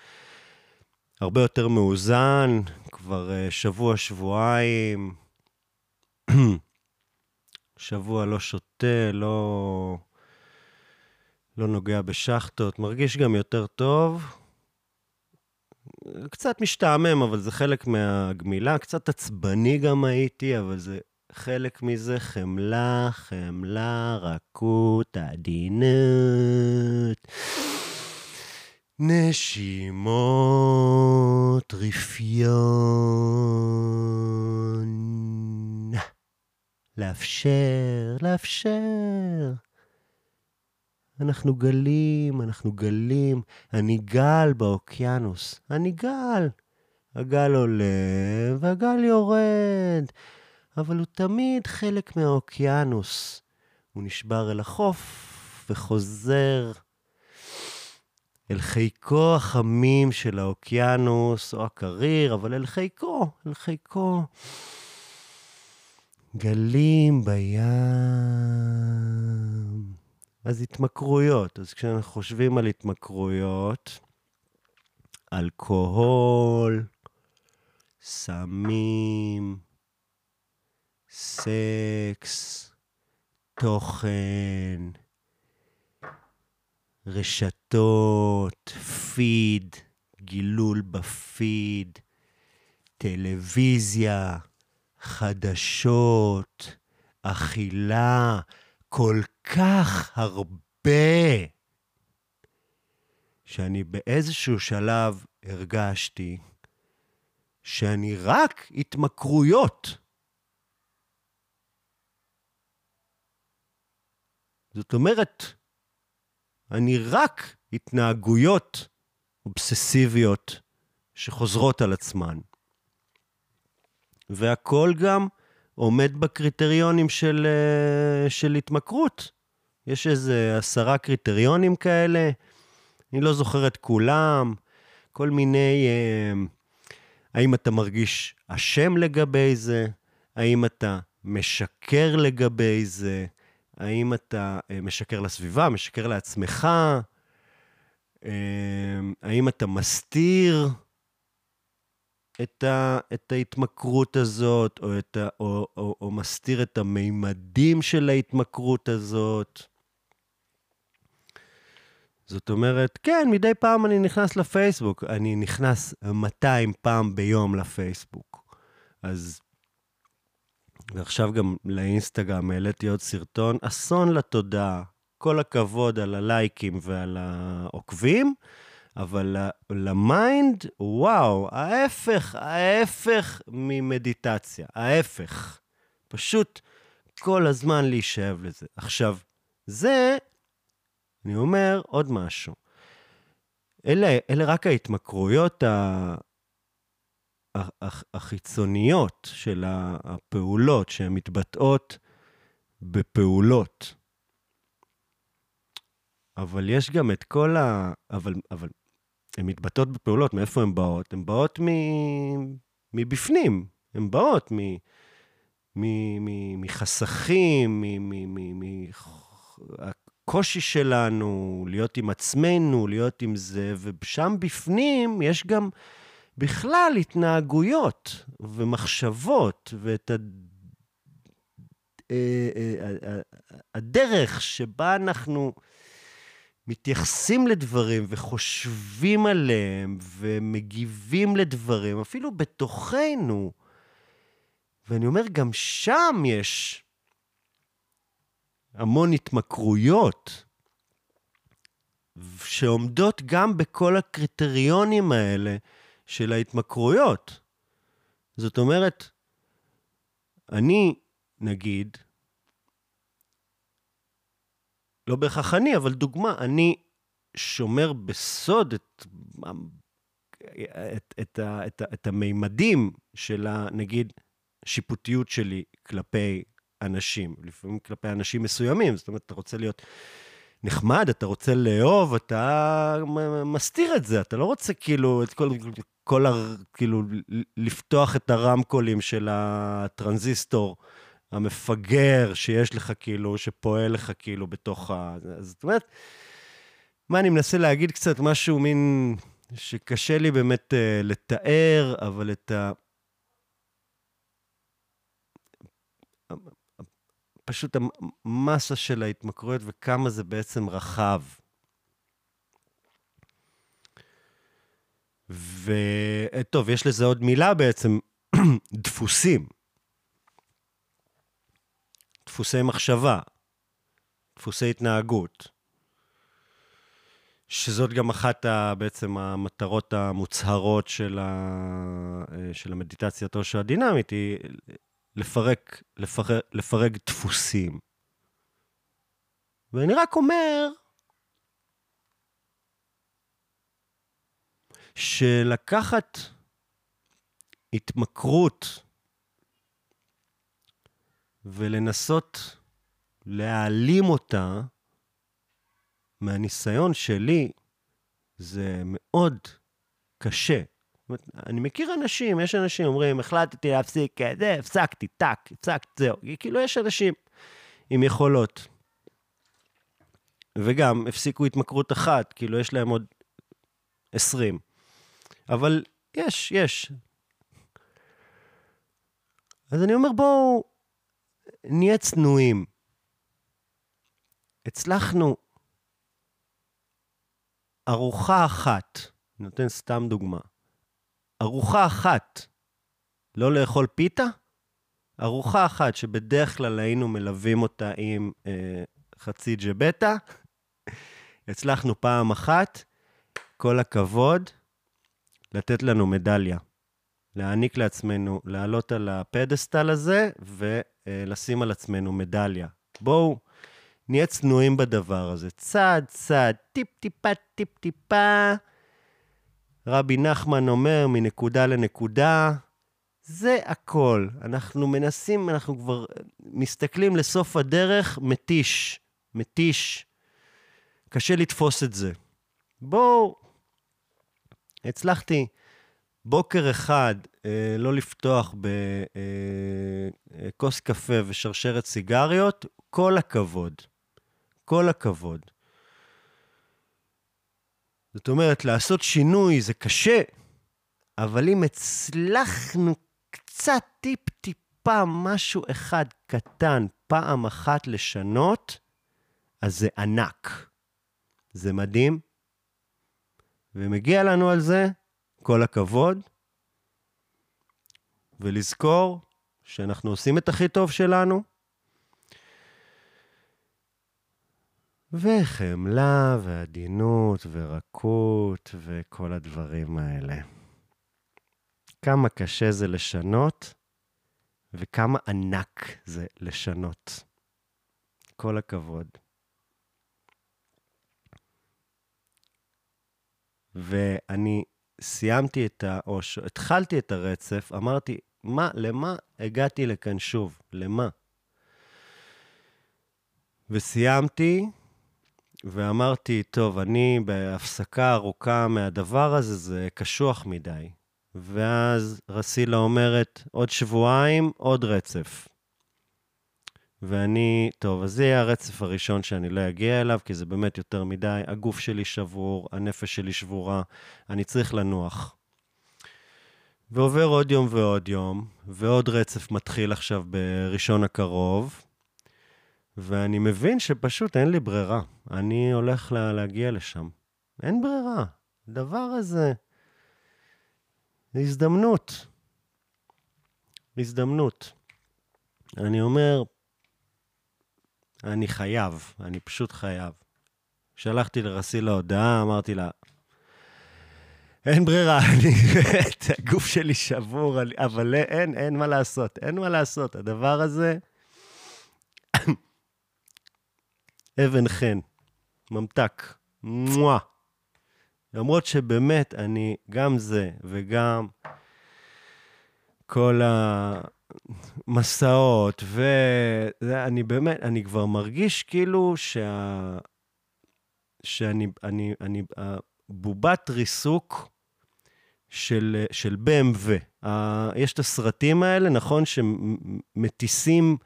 Speaker 2: הרבה יותר מאוזן, כבר uh, שבוע, שבועיים, שבוע לא שותה, לא, לא נוגע בשחטות, מרגיש גם יותר טוב. קצת משתעמם, אבל זה חלק מהגמילה. קצת עצבני גם הייתי, אבל זה חלק מזה. חמלה, חמלה, רכות, עדינות. נשימות, רפיון. לאפשר, לאפשר. אנחנו גלים, אנחנו גלים. אני גל באוקיינוס, אני גל. הגל עולה והגל יורד, אבל הוא תמיד חלק מהאוקיינוס. הוא נשבר אל החוף וחוזר אל חיקו החמים של האוקיינוס או הקריר, אבל אל חיקו, אל חיקו. גלים בים, אז התמכרויות. אז כשאנחנו חושבים על התמכרויות, אלכוהול, סמים, סקס, תוכן, רשתות, פיד, גילול בפיד, טלוויזיה, חדשות, אכילה, כל כך הרבה, שאני באיזשהו שלב הרגשתי שאני רק התמכרויות. זאת אומרת, אני רק התנהגויות אובססיביות שחוזרות על עצמן. והכל גם עומד בקריטריונים של, אה, של התמכרות. יש איזה עשרה קריטריונים כאלה, אני לא זוכר את כולם, כל מיני... אה, האם אתה מרגיש אשם לגבי זה? האם אתה משקר לגבי זה? האם אתה אה, משקר לסביבה, משקר לעצמך? האם אתה מסתיר את, ה, את ההתמכרות הזאת, או, את ה, או, או, או מסתיר את המימדים של ההתמכרות הזאת. זאת אומרת, כן, מדי פעם אני נכנס לפייסבוק. אני נכנס 200 פעם ביום לפייסבוק. אז... ועכשיו גם לאינסטגרם העליתי עוד סרטון, אסון לתודעה. כל הכבוד על הלייקים ועל העוקבים. אבל ל mind, וואו, ההפך, ההפך ממדיטציה, ההפך. פשוט כל הזמן להישאב לזה. עכשיו, זה, אני אומר עוד משהו. אלה, אלה רק ההתמכרויות ה... החיצוניות של הפעולות שהן מתבטאות בפעולות. אבל יש גם את כל ה... אבל, אבל הן מתבטאות בפעולות, מאיפה הן באות? הן באות מ... מבפנים, הן באות מ... מ... מ... מחסכים, מהקושי שלנו, להיות עם עצמנו, להיות עם זה, ושם בפנים יש גם בכלל התנהגויות ומחשבות, ואת אה, אה, הדרך שבה אנחנו... מתייחסים לדברים וחושבים עליהם ומגיבים לדברים, אפילו בתוכנו. ואני אומר, גם שם יש המון התמכרויות שעומדות גם בכל הקריטריונים האלה של ההתמכרויות. זאת אומרת, אני, נגיד, לא בהכרח אני, אבל דוגמה, אני שומר בסוד את, את, את, את, את המימדים של, נגיד, שיפוטיות שלי כלפי אנשים, לפעמים כלפי אנשים מסוימים. זאת אומרת, אתה רוצה להיות נחמד, אתה רוצה לאהוב, אתה מסתיר את זה, אתה לא רוצה כאילו את כל, כל ה... כאילו, לפתוח את הרמקולים של הטרנזיסטור. המפגר שיש לך, כאילו, שפועל לך, כאילו, בתוך ה... זאת אומרת, מה אני מנסה להגיד קצת משהו מין שקשה לי באמת uh, לתאר, אבל את ה... פשוט המסה של ההתמכרויות וכמה זה בעצם רחב. וטוב, יש לזה עוד מילה בעצם, דפוסים. דפוסי מחשבה, דפוסי התנהגות, שזאת גם אחת ה, בעצם המטרות המוצהרות של, ה, של המדיטציית עושר הדינמית, היא לפרק, לפרק, לפרק דפוסים. ואני רק אומר שלקחת התמכרות ולנסות להעלים אותה, מהניסיון שלי, זה מאוד קשה. אני מכיר אנשים, יש אנשים אומרים, החלטתי להפסיק את זה, הפסקתי, טאק, הפסקתי, זהו. כאילו, יש אנשים עם יכולות. וגם הפסיקו התמכרות אחת, כאילו יש להם עוד 20. אבל יש, יש. אז אני אומר, בואו נהיה צנועים. הצלחנו ארוחה אחת, אני נותן סתם דוגמה, ארוחה אחת, לא לאכול פיתה, ארוחה אחת שבדרך כלל היינו מלווים אותה עם אה, חצי ג'בטה, הצלחנו פעם אחת, כל הכבוד, לתת לנו מדליה. להעניק לעצמנו, לעלות על הפדסטל הזה ולשים על עצמנו מדליה. בואו נהיה צנועים בדבר הזה. צעד, צעד, טיפ-טיפה, טיפ-טיפה. רבי נחמן אומר, מנקודה לנקודה, זה הכל. אנחנו מנסים, אנחנו כבר מסתכלים לסוף הדרך, מתיש, מתיש. קשה לתפוס את זה. בואו, הצלחתי בוקר אחד אה, לא לפתוח בכוס אה, קפה ושרשרת סיגריות, כל הכבוד. כל הכבוד. זאת אומרת, לעשות שינוי זה קשה, אבל אם הצלחנו קצת טיפ-טיפה משהו אחד קטן פעם אחת לשנות, אז זה ענק. זה מדהים, ומגיע לנו על זה כל הכבוד, ולזכור שאנחנו עושים את הכי טוב שלנו, וחמלה ועדינות ורקות וכל הדברים האלה. כמה קשה זה לשנות וכמה ענק זה לשנות. כל הכבוד. ואני סיימתי את ה... או ש... התחלתי את הרצף, אמרתי, מה, למה הגעתי לכאן שוב? למה? וסיימתי, ואמרתי, טוב, אני בהפסקה ארוכה מהדבר הזה, זה קשוח מדי. ואז רסילה אומרת, עוד שבועיים, עוד רצף. ואני, טוב, אז זה יהיה הרצף הראשון שאני לא אגיע אליו, כי זה באמת יותר מדי. הגוף שלי שבור, הנפש שלי שבורה, אני צריך לנוח. ועובר עוד יום ועוד יום, ועוד רצף מתחיל עכשיו בראשון הקרוב, ואני מבין שפשוט אין לי ברירה. אני הולך לה, להגיע לשם. אין ברירה. הדבר הזה, זה הזדמנות. הזדמנות. אני אומר, אני חייב, אני פשוט חייב. שלחתי לרסילה הודעה, אמרתי לה, אין ברירה, אני, הגוף שלי שבור, אבל אין, אין מה לעשות, אין מה לעשות. הדבר הזה, אבן חן, ממתק, מואה. למרות שבאמת, אני, גם זה וגם כל המסעות, ואני באמת, אני כבר מרגיש כאילו שה... שאני, אני, אני, בובת ריסוק של, של BMW. יש את הסרטים האלה, נכון, שמטיסים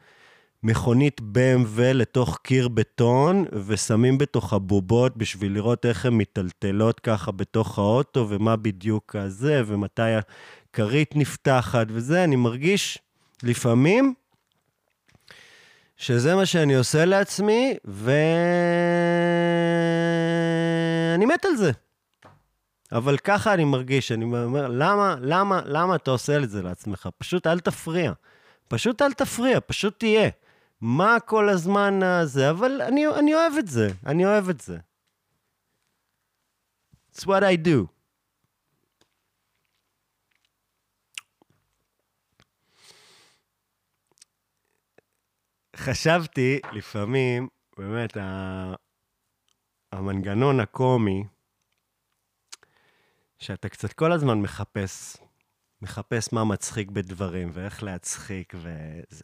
Speaker 2: מכונית BMW לתוך קיר בטון, ושמים בתוך הבובות בשביל לראות איך הן מיטלטלות ככה בתוך האוטו, ומה בדיוק הזה, ומתי הכרית נפתחת וזה. אני מרגיש לפעמים שזה מה שאני עושה לעצמי, ואני מת על זה. אבל ככה אני מרגיש, אני אומר, למה, למה, למה אתה עושה את זה לעצמך? פשוט אל תפריע. פשוט אל תפריע, פשוט תהיה. מה כל הזמן הזה? אבל אני, אני אוהב את זה, אני אוהב את זה. It's what I do. חשבתי לפעמים, באמת, המנגנון הקומי, שאתה קצת כל הזמן מחפש, מחפש מה מצחיק בדברים ואיך להצחיק וזה.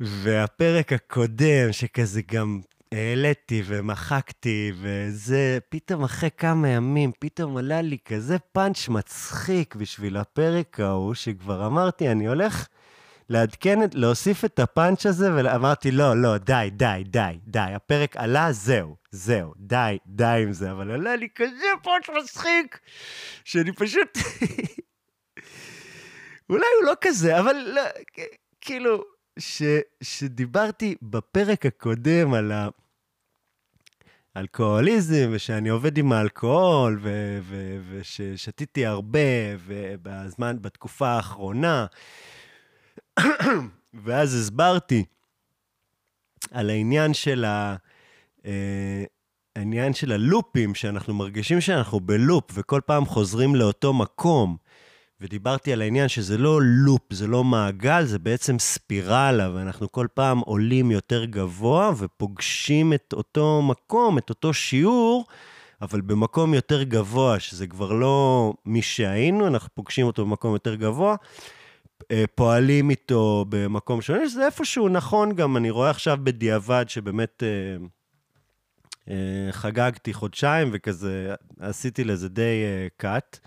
Speaker 2: והפרק הקודם, שכזה גם העליתי ומחקתי, וזה, פתאום אחרי כמה ימים, פתאום עלה לי כזה פאנץ' מצחיק בשביל הפרק ההוא, שכבר אמרתי, אני הולך לעדכן, להוסיף את הפאנץ' הזה, ואמרתי, לא, לא, די, די, די, די, הפרק עלה, זהו, זהו, די, די עם זה, אבל עלה לי כזה פאנץ' מצחיק, שאני פשוט... אולי הוא לא כזה, אבל לא, כאילו, ש, שדיברתי בפרק הקודם על האלכוהוליזם, ושאני עובד עם האלכוהול, ו, ו, וששתיתי הרבה, ובזמן, בתקופה האחרונה, ואז הסברתי על העניין של ה... אה, העניין של הלופים, שאנחנו מרגישים שאנחנו בלופ, וכל פעם חוזרים לאותו מקום. ודיברתי על העניין שזה לא לופ, זה לא מעגל, זה בעצם ספירלה, ואנחנו כל פעם עולים יותר גבוה ופוגשים את אותו מקום, את אותו שיעור, אבל במקום יותר גבוה, שזה כבר לא מי שהיינו, אנחנו פוגשים אותו במקום יותר גבוה. אה, פועלים איתו במקום שונה, שזה איפשהו נכון גם, אני רואה עכשיו בדיעבד שבאמת אה, אה, חגגתי חודשיים וכזה, עשיתי לזה די cut.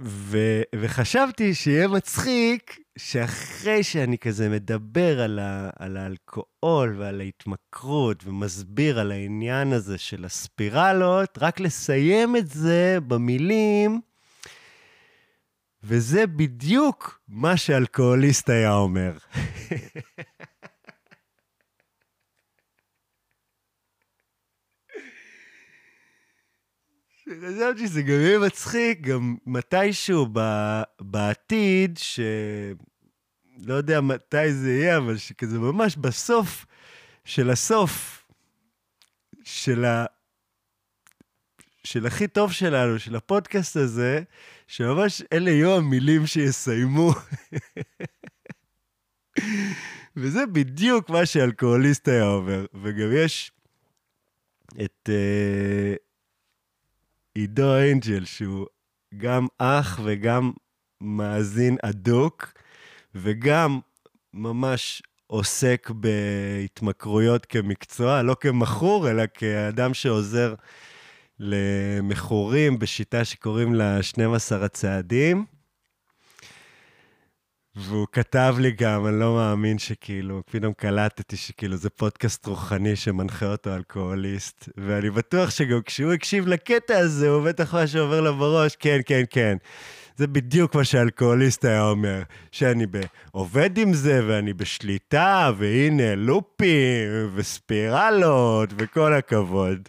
Speaker 2: ו, וחשבתי שיהיה מצחיק שאחרי שאני כזה מדבר על, ה, על האלכוהול ועל ההתמכרות ומסביר על העניין הזה של הספירלות, רק לסיים את זה במילים וזה בדיוק מה שאלכוהוליסט היה אומר. חשבתי שזה גם יהיה מצחיק, גם מתישהו ב... בעתיד, ש... לא יודע מתי זה יהיה, אבל שכזה ממש בסוף של הסוף של ה... של הכי טוב שלנו, של הפודקאסט הזה, שממש אלה יהיו המילים שיסיימו. וזה בדיוק מה שאלכוהוליסט היה אומר. וגם יש את uh, עידו אנג'ל, שהוא גם אח וגם מאזין אדוק, וגם ממש עוסק בהתמכרויות כמקצוע, לא כמכור, אלא כאדם שעוזר למכורים בשיטה שקוראים לה 12 הצעדים. והוא כתב לי גם, אני לא מאמין שכאילו, פתאום קלטתי שכאילו זה פודקאסט רוחני שמנחה אותו אלכוהוליסט. ואני בטוח שגם כשהוא הקשיב לקטע הזה, הוא בטח מה שעובר לו בראש, כן, כן, כן. זה בדיוק מה שאלכוהוליסט היה אומר, שאני עובד עם זה ואני בשליטה, והנה לופים וספירלות וכל הכבוד.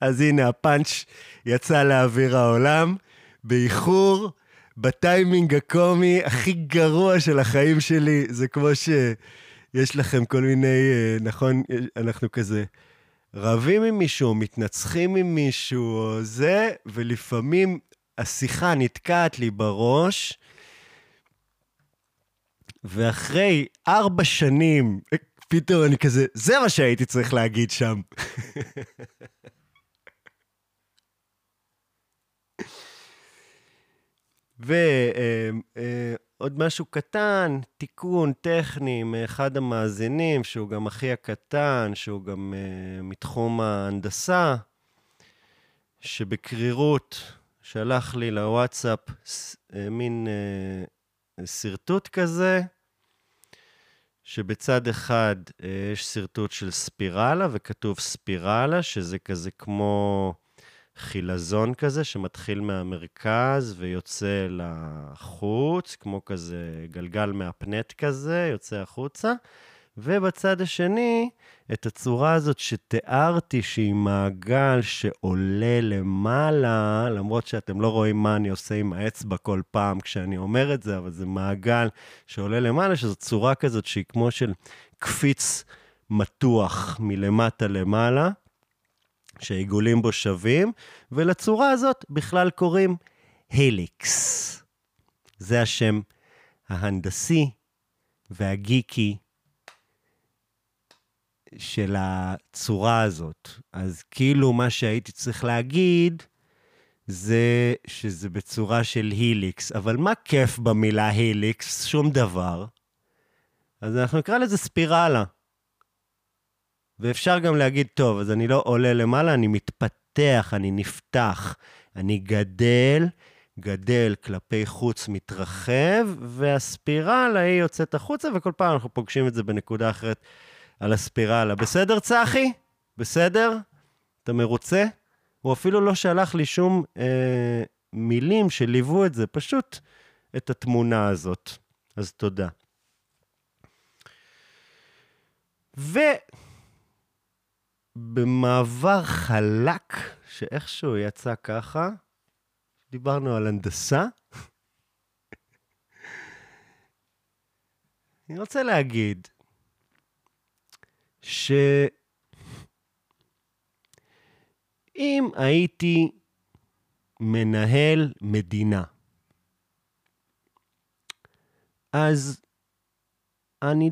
Speaker 2: אז הנה, הפאנץ' יצא לאוויר העולם, באיחור, בטיימינג הקומי הכי גרוע של החיים שלי. זה כמו שיש לכם כל מיני, אה, נכון, אנחנו כזה רבים עם מישהו, מתנצחים עם מישהו, או זה, ולפעמים השיחה נתקעת לי בראש, ואחרי ארבע שנים, פתאום אני כזה, זה מה שהייתי צריך להגיד שם. ועוד משהו קטן, תיקון טכני מאחד המאזינים, שהוא גם אחי הקטן, שהוא גם אה, מתחום ההנדסה, שבקרירות שלח לי לוואטסאפ אה, מין אה, שרטוט כזה, שבצד אחד יש שרטוט של ספירלה, וכתוב ספירלה, שזה כזה כמו... חילזון כזה שמתחיל מהמרכז ויוצא לחוץ, כמו כזה גלגל מהפנט כזה, יוצא החוצה. ובצד השני, את הצורה הזאת שתיארתי, שהיא מעגל שעולה למעלה, למרות שאתם לא רואים מה אני עושה עם האצבע כל פעם כשאני אומר את זה, אבל זה מעגל שעולה למעלה, שזו צורה כזאת שהיא כמו של קפיץ מתוח מלמטה למעלה. שעיגולים בו שווים, ולצורה הזאת בכלל קוראים הליקס. זה השם ההנדסי והגיקי של הצורה הזאת. אז כאילו מה שהייתי צריך להגיד זה שזה בצורה של היליקס. אבל מה כיף במילה היליקס? שום דבר. אז אנחנו נקרא לזה ספירלה. ואפשר גם להגיד, טוב, אז אני לא עולה למעלה, אני מתפתח, אני נפתח, אני גדל גדל כלפי חוץ, מתרחב, והספירלה היא יוצאת החוצה, וכל פעם אנחנו פוגשים את זה בנקודה אחרת על הספירלה. בסדר, צחי? בסדר? אתה מרוצה? הוא אפילו לא שלח לי שום אה, מילים שליוו את זה, פשוט את התמונה הזאת. אז תודה. ובמעבר חלק, שאיכשהו יצא ככה, דיברנו על הנדסה. אני רוצה להגיד שאם הייתי מנהל מדינה, אז אני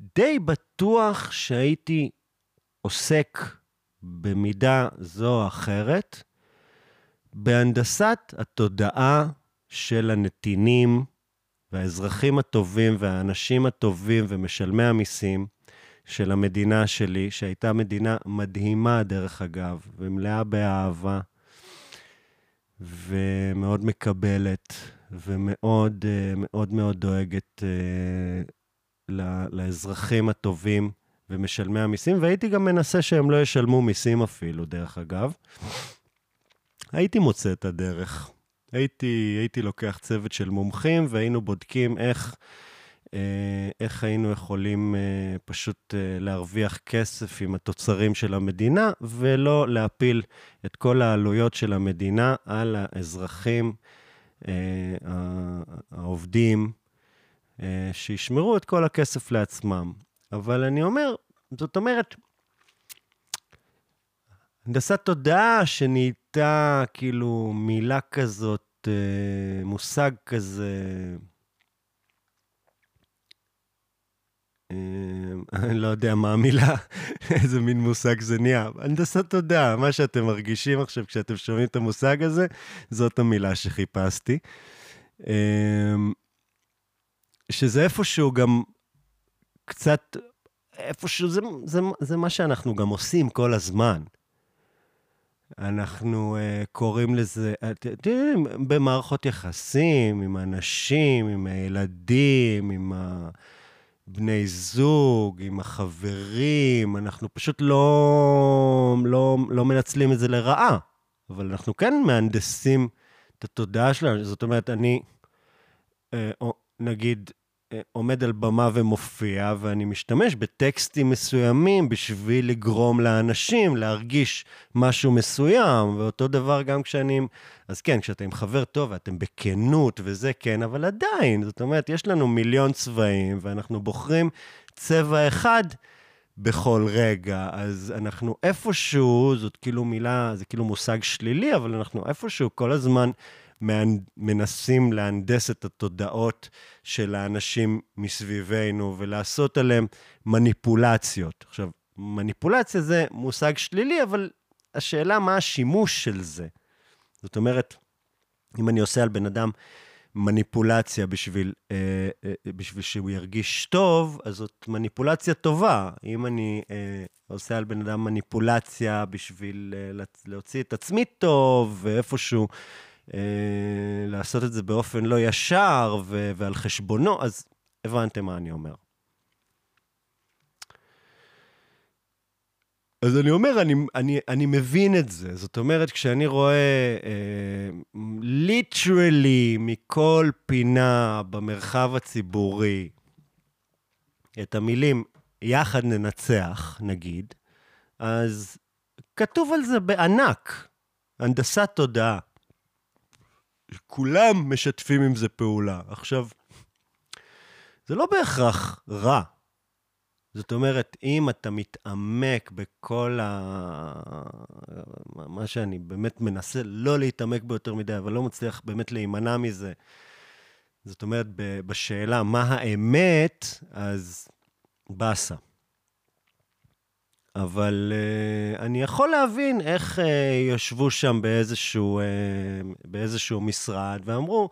Speaker 2: די בטוח שהייתי עוסק במידה זו או אחרת בהנדסת התודעה של הנתינים והאזרחים הטובים והאנשים הטובים ומשלמי המיסים של המדינה שלי, שהייתה מדינה מדהימה, דרך אגב, ומלאה באהבה, ומאוד מקבלת, ומאוד אה, מאוד מאוד דואגת אה, לאזרחים הטובים ומשלמי המיסים, והייתי גם מנסה שהם לא ישלמו מיסים אפילו, דרך אגב. הייתי מוצא את הדרך. הייתי, הייתי לוקח צוות של מומחים והיינו בודקים איך, אה, איך היינו יכולים אה, פשוט אה, להרוויח כסף עם התוצרים של המדינה, ולא להפיל את כל העלויות של המדינה על האזרחים, העובדים, שישמרו את כל הכסף לעצמם. אבל אני אומר, זאת אומרת, הנדסת תודעה שנהייתה כאילו מילה כזאת, אה, מושג כזה... אה, אני לא יודע מה המילה, איזה מין מושג זה נהיה. הנדסת תודעה, מה שאתם מרגישים עכשיו כשאתם שומעים את המושג הזה, זאת המילה שחיפשתי. אה, שזה איפשהו גם קצת, איפשהו, זה, זה, זה מה שאנחנו גם עושים כל הזמן. אנחנו uh, קוראים לזה, אתם יודעים, במערכות יחסים, עם אנשים, עם הילדים, עם הבני זוג, עם החברים, אנחנו פשוט לא, לא, לא מנצלים את זה לרעה, אבל אנחנו כן מהנדסים את התודעה שלנו. זאת אומרת, אני, uh, נגיד, עומד על במה ומופיע, ואני משתמש בטקסטים מסוימים בשביל לגרום לאנשים להרגיש משהו מסוים, ואותו דבר גם כשאני... אז כן, כשאתה עם חבר טוב ואתם בכנות וזה כן, אבל עדיין, זאת אומרת, יש לנו מיליון צבעים, ואנחנו בוחרים צבע אחד בכל רגע, אז אנחנו איפשהו, זאת כאילו מילה, זה כאילו מושג שלילי, אבל אנחנו איפשהו כל הזמן מנסים להנדס את התודעות של האנשים מסביבנו ולעשות עליהם מניפולציות. עכשיו, מניפולציה זה מושג שלילי, אבל השאלה מה השימוש של זה. זאת אומרת, אם אני עושה על בן אדם מניפולציה בשביל, אה, אה, בשביל שהוא ירגיש טוב, אז זאת מניפולציה טובה. אם אני אה, עושה על בן אדם מניפולציה בשביל אה, להוציא את עצמי טוב, ואיפשהו אה, לעשות את זה באופן לא ישר ו- ועל חשבונו, אז הבנתם מה אני אומר. אז אני אומר, אני, אני, אני מבין את זה. זאת אומרת, כשאני רואה ליטרלי uh, מכל פינה במרחב הציבורי את המילים יחד ננצח, נגיד, אז כתוב על זה בענק, הנדסת תודעה. כולם משתפים עם זה פעולה. עכשיו, זה לא בהכרח רע. זאת אומרת, אם אתה מתעמק בכל ה... מה שאני באמת מנסה לא להתעמק בו יותר מדי, אבל לא מצליח באמת להימנע מזה, זאת אומרת, בשאלה מה האמת, אז באסה. אבל uh, אני יכול להבין איך uh, ישבו שם באיזשהו, uh, באיזשהו משרד ואמרו,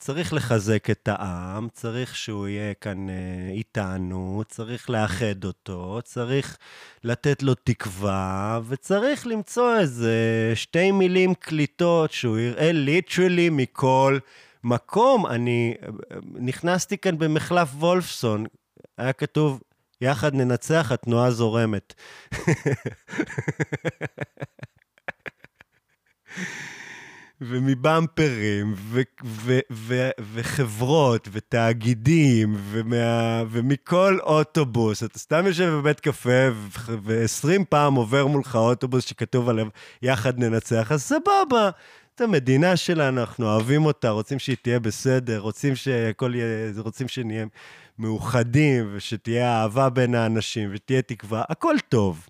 Speaker 2: צריך לחזק את העם, צריך שהוא יהיה כאן אה, איתנו, צריך לאחד אותו, צריך לתת לו תקווה, וצריך למצוא איזה שתי מילים קליטות שהוא יראה ליטרלי מכל מקום. אני נכנסתי כאן במחלף וולפסון, היה כתוב, יחד ננצח, התנועה זורמת. ומבמפרים, ו- ו- ו- וחברות, ותאגידים, ומה- ומכל אוטובוס. אתה סתם יושב בבית קפה, ו-20 פעם עובר מולך אוטובוס שכתוב עליו, יחד ננצח, אז סבבה. את המדינה שלנו, אנחנו אוהבים אותה, רוצים שהיא תהיה בסדר, רוצים שהכל יהיה, רוצים שנהיה מאוחדים, ושתהיה אהבה בין האנשים, ותהיה תקווה, הכל טוב.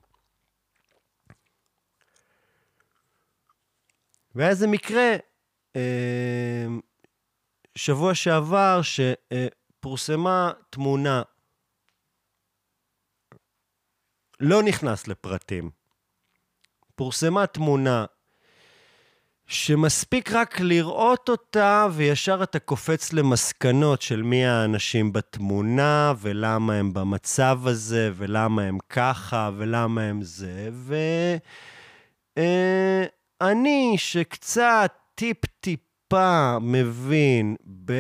Speaker 2: והיה איזה מקרה, אה, שבוע שעבר, שפורסמה תמונה, לא נכנס לפרטים, פורסמה תמונה שמספיק רק לראות אותה, וישר אתה קופץ למסקנות של מי האנשים בתמונה, ולמה הם במצב הזה, ולמה הם ככה, ולמה הם זה, ו... אה, שקצת טיפ-טיפה מבין ב...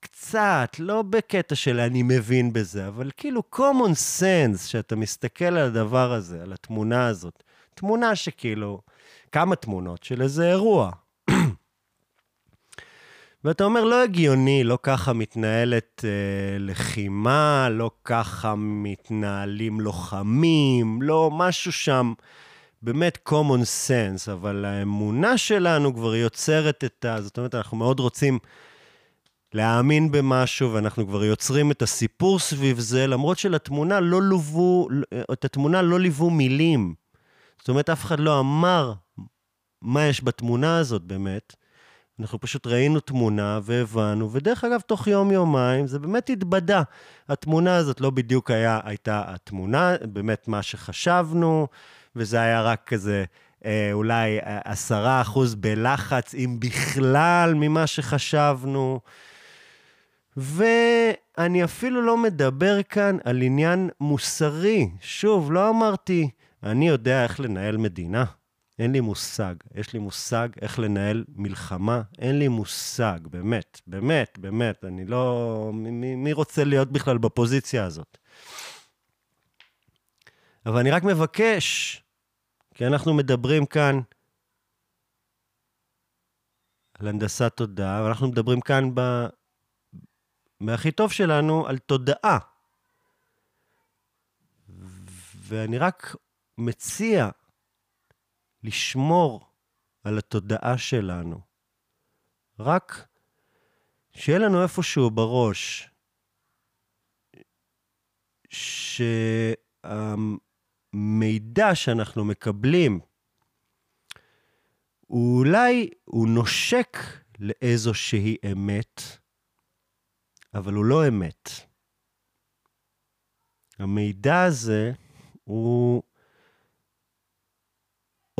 Speaker 2: קצת, לא בקטע של אני מבין בזה, אבל כאילו common sense, שאתה מסתכל על הדבר הזה, על התמונה הזאת. תמונה שכאילו, כמה תמונות של איזה אירוע. ואתה אומר, לא הגיוני, לא ככה מתנהלת אה, לחימה, לא ככה מתנהלים לוחמים, לא משהו שם. באמת common sense, אבל האמונה שלנו כבר יוצרת את ה... זאת אומרת, אנחנו מאוד רוצים להאמין במשהו, ואנחנו כבר יוצרים את הסיפור סביב זה, למרות שלתמונה לא לוו, את התמונה לא ליוו מילים. זאת אומרת, אף אחד לא אמר מה יש בתמונה הזאת באמת. אנחנו פשוט ראינו תמונה והבנו, ודרך אגב, תוך יום-יומיים זה באמת התבדה. התמונה הזאת לא בדיוק היה, הייתה התמונה, באמת מה שחשבנו. וזה היה רק כזה אה, אולי עשרה אחוז בלחץ, אם בכלל, ממה שחשבנו. ואני אפילו לא מדבר כאן על עניין מוסרי. שוב, לא אמרתי, אני יודע איך לנהל מדינה. אין לי מושג. יש לי מושג איך לנהל מלחמה, אין לי מושג, באמת, באמת, באמת. אני לא... מי, מי רוצה להיות בכלל בפוזיציה הזאת? אבל אני רק מבקש, כי אנחנו מדברים כאן על הנדסת תודעה, ואנחנו מדברים כאן ב... מהכי טוב שלנו על תודעה. ואני רק מציע לשמור על התודעה שלנו. רק שיהיה לנו איפשהו בראש ש... המידע שאנחנו מקבלים, הוא אולי, הוא נושק לאיזושהי אמת, אבל הוא לא אמת. המידע הזה הוא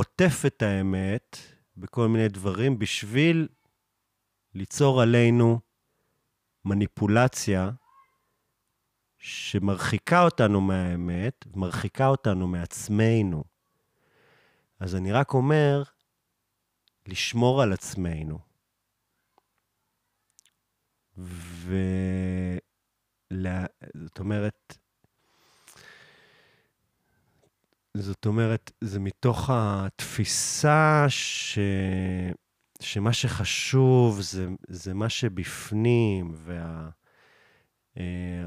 Speaker 2: עוטף את האמת בכל מיני דברים בשביל ליצור עלינו מניפולציה שמרחיקה אותנו מהאמת, מרחיקה אותנו מעצמנו. אז אני רק אומר, לשמור על עצמנו. וזאת אומרת, זאת אומרת, זה מתוך התפיסה ש... שמה שחשוב זה, זה מה שבפנים, וה... אה,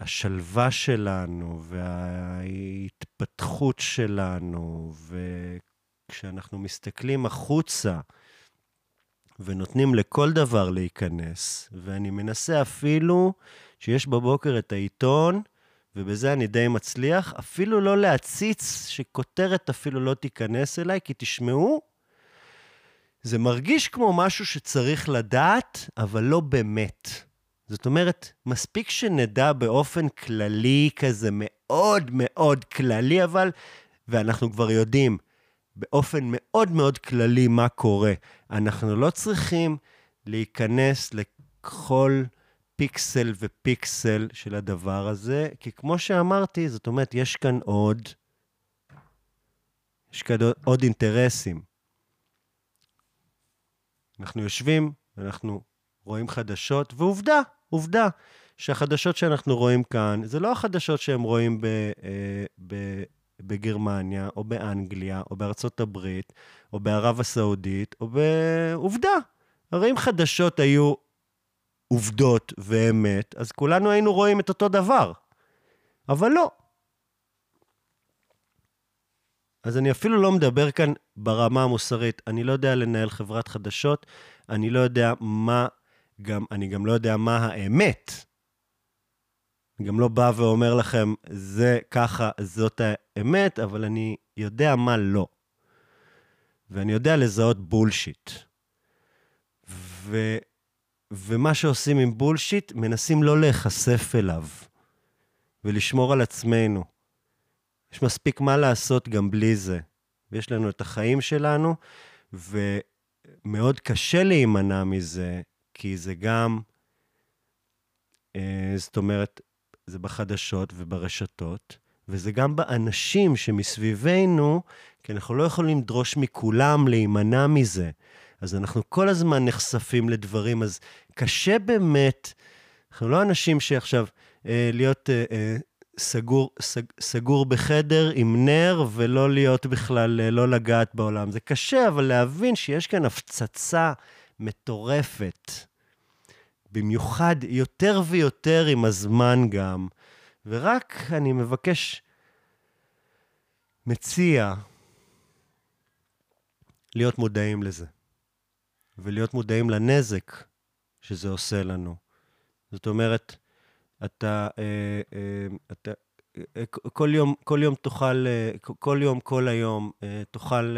Speaker 2: השלווה שלנו וההתפתחות שלנו, וכשאנחנו מסתכלים החוצה ונותנים לכל דבר להיכנס, ואני מנסה אפילו שיש בבוקר את העיתון, ובזה אני די מצליח, אפילו לא להציץ שכותרת אפילו לא תיכנס אליי, כי תשמעו, זה מרגיש כמו משהו שצריך לדעת, אבל לא באמת. זאת אומרת, מספיק שנדע באופן כללי כזה, מאוד מאוד כללי, אבל, ואנחנו כבר יודעים באופן מאוד מאוד כללי מה קורה. אנחנו לא צריכים להיכנס לכל פיקסל ופיקסל של הדבר הזה, כי כמו שאמרתי, זאת אומרת, יש כאן עוד, יש כאן עוד אינטרסים. אנחנו יושבים, אנחנו רואים חדשות, ועובדה, עובדה, שהחדשות שאנחנו רואים כאן, זה לא החדשות שהם רואים ב, אה, ב, בגרמניה, או באנגליה, או בארצות הברית, או בערב הסעודית, או בעובדה. הרי אם חדשות היו עובדות ואמת, אז כולנו היינו רואים את אותו דבר. אבל לא. אז אני אפילו לא מדבר כאן ברמה המוסרית. אני לא יודע לנהל חברת חדשות, אני לא יודע מה, גם, אני גם לא יודע מה האמת. אני גם לא בא ואומר לכם, זה ככה, זאת האמת, אבל אני יודע מה לא. ואני יודע לזהות בולשיט. ו... ומה שעושים עם בולשיט, מנסים לא להיחשף אליו ולשמור על עצמנו. יש מספיק מה לעשות גם בלי זה. ויש לנו את החיים שלנו, ומאוד קשה להימנע מזה, כי זה גם, אה, זאת אומרת, זה בחדשות וברשתות, וזה גם באנשים שמסביבנו, כי אנחנו לא יכולים לדרוש מכולם להימנע מזה. אז אנחנו כל הזמן נחשפים לדברים, אז קשה באמת, אנחנו לא אנשים שעכשיו, אה, להיות אה, אה, סגור, סג, סגור בחדר עם נר ולא להיות בכלל, אה, לא לגעת בעולם. זה קשה, אבל להבין שיש כאן הפצצה מטורפת. במיוחד יותר ויותר עם הזמן גם. ורק אני מבקש, מציע, להיות מודעים לזה. ולהיות מודעים לנזק שזה עושה לנו. זאת אומרת, אתה, אה, אה, אתה כל יום, כל יום תאכל, כל יום, כל היום, תאכל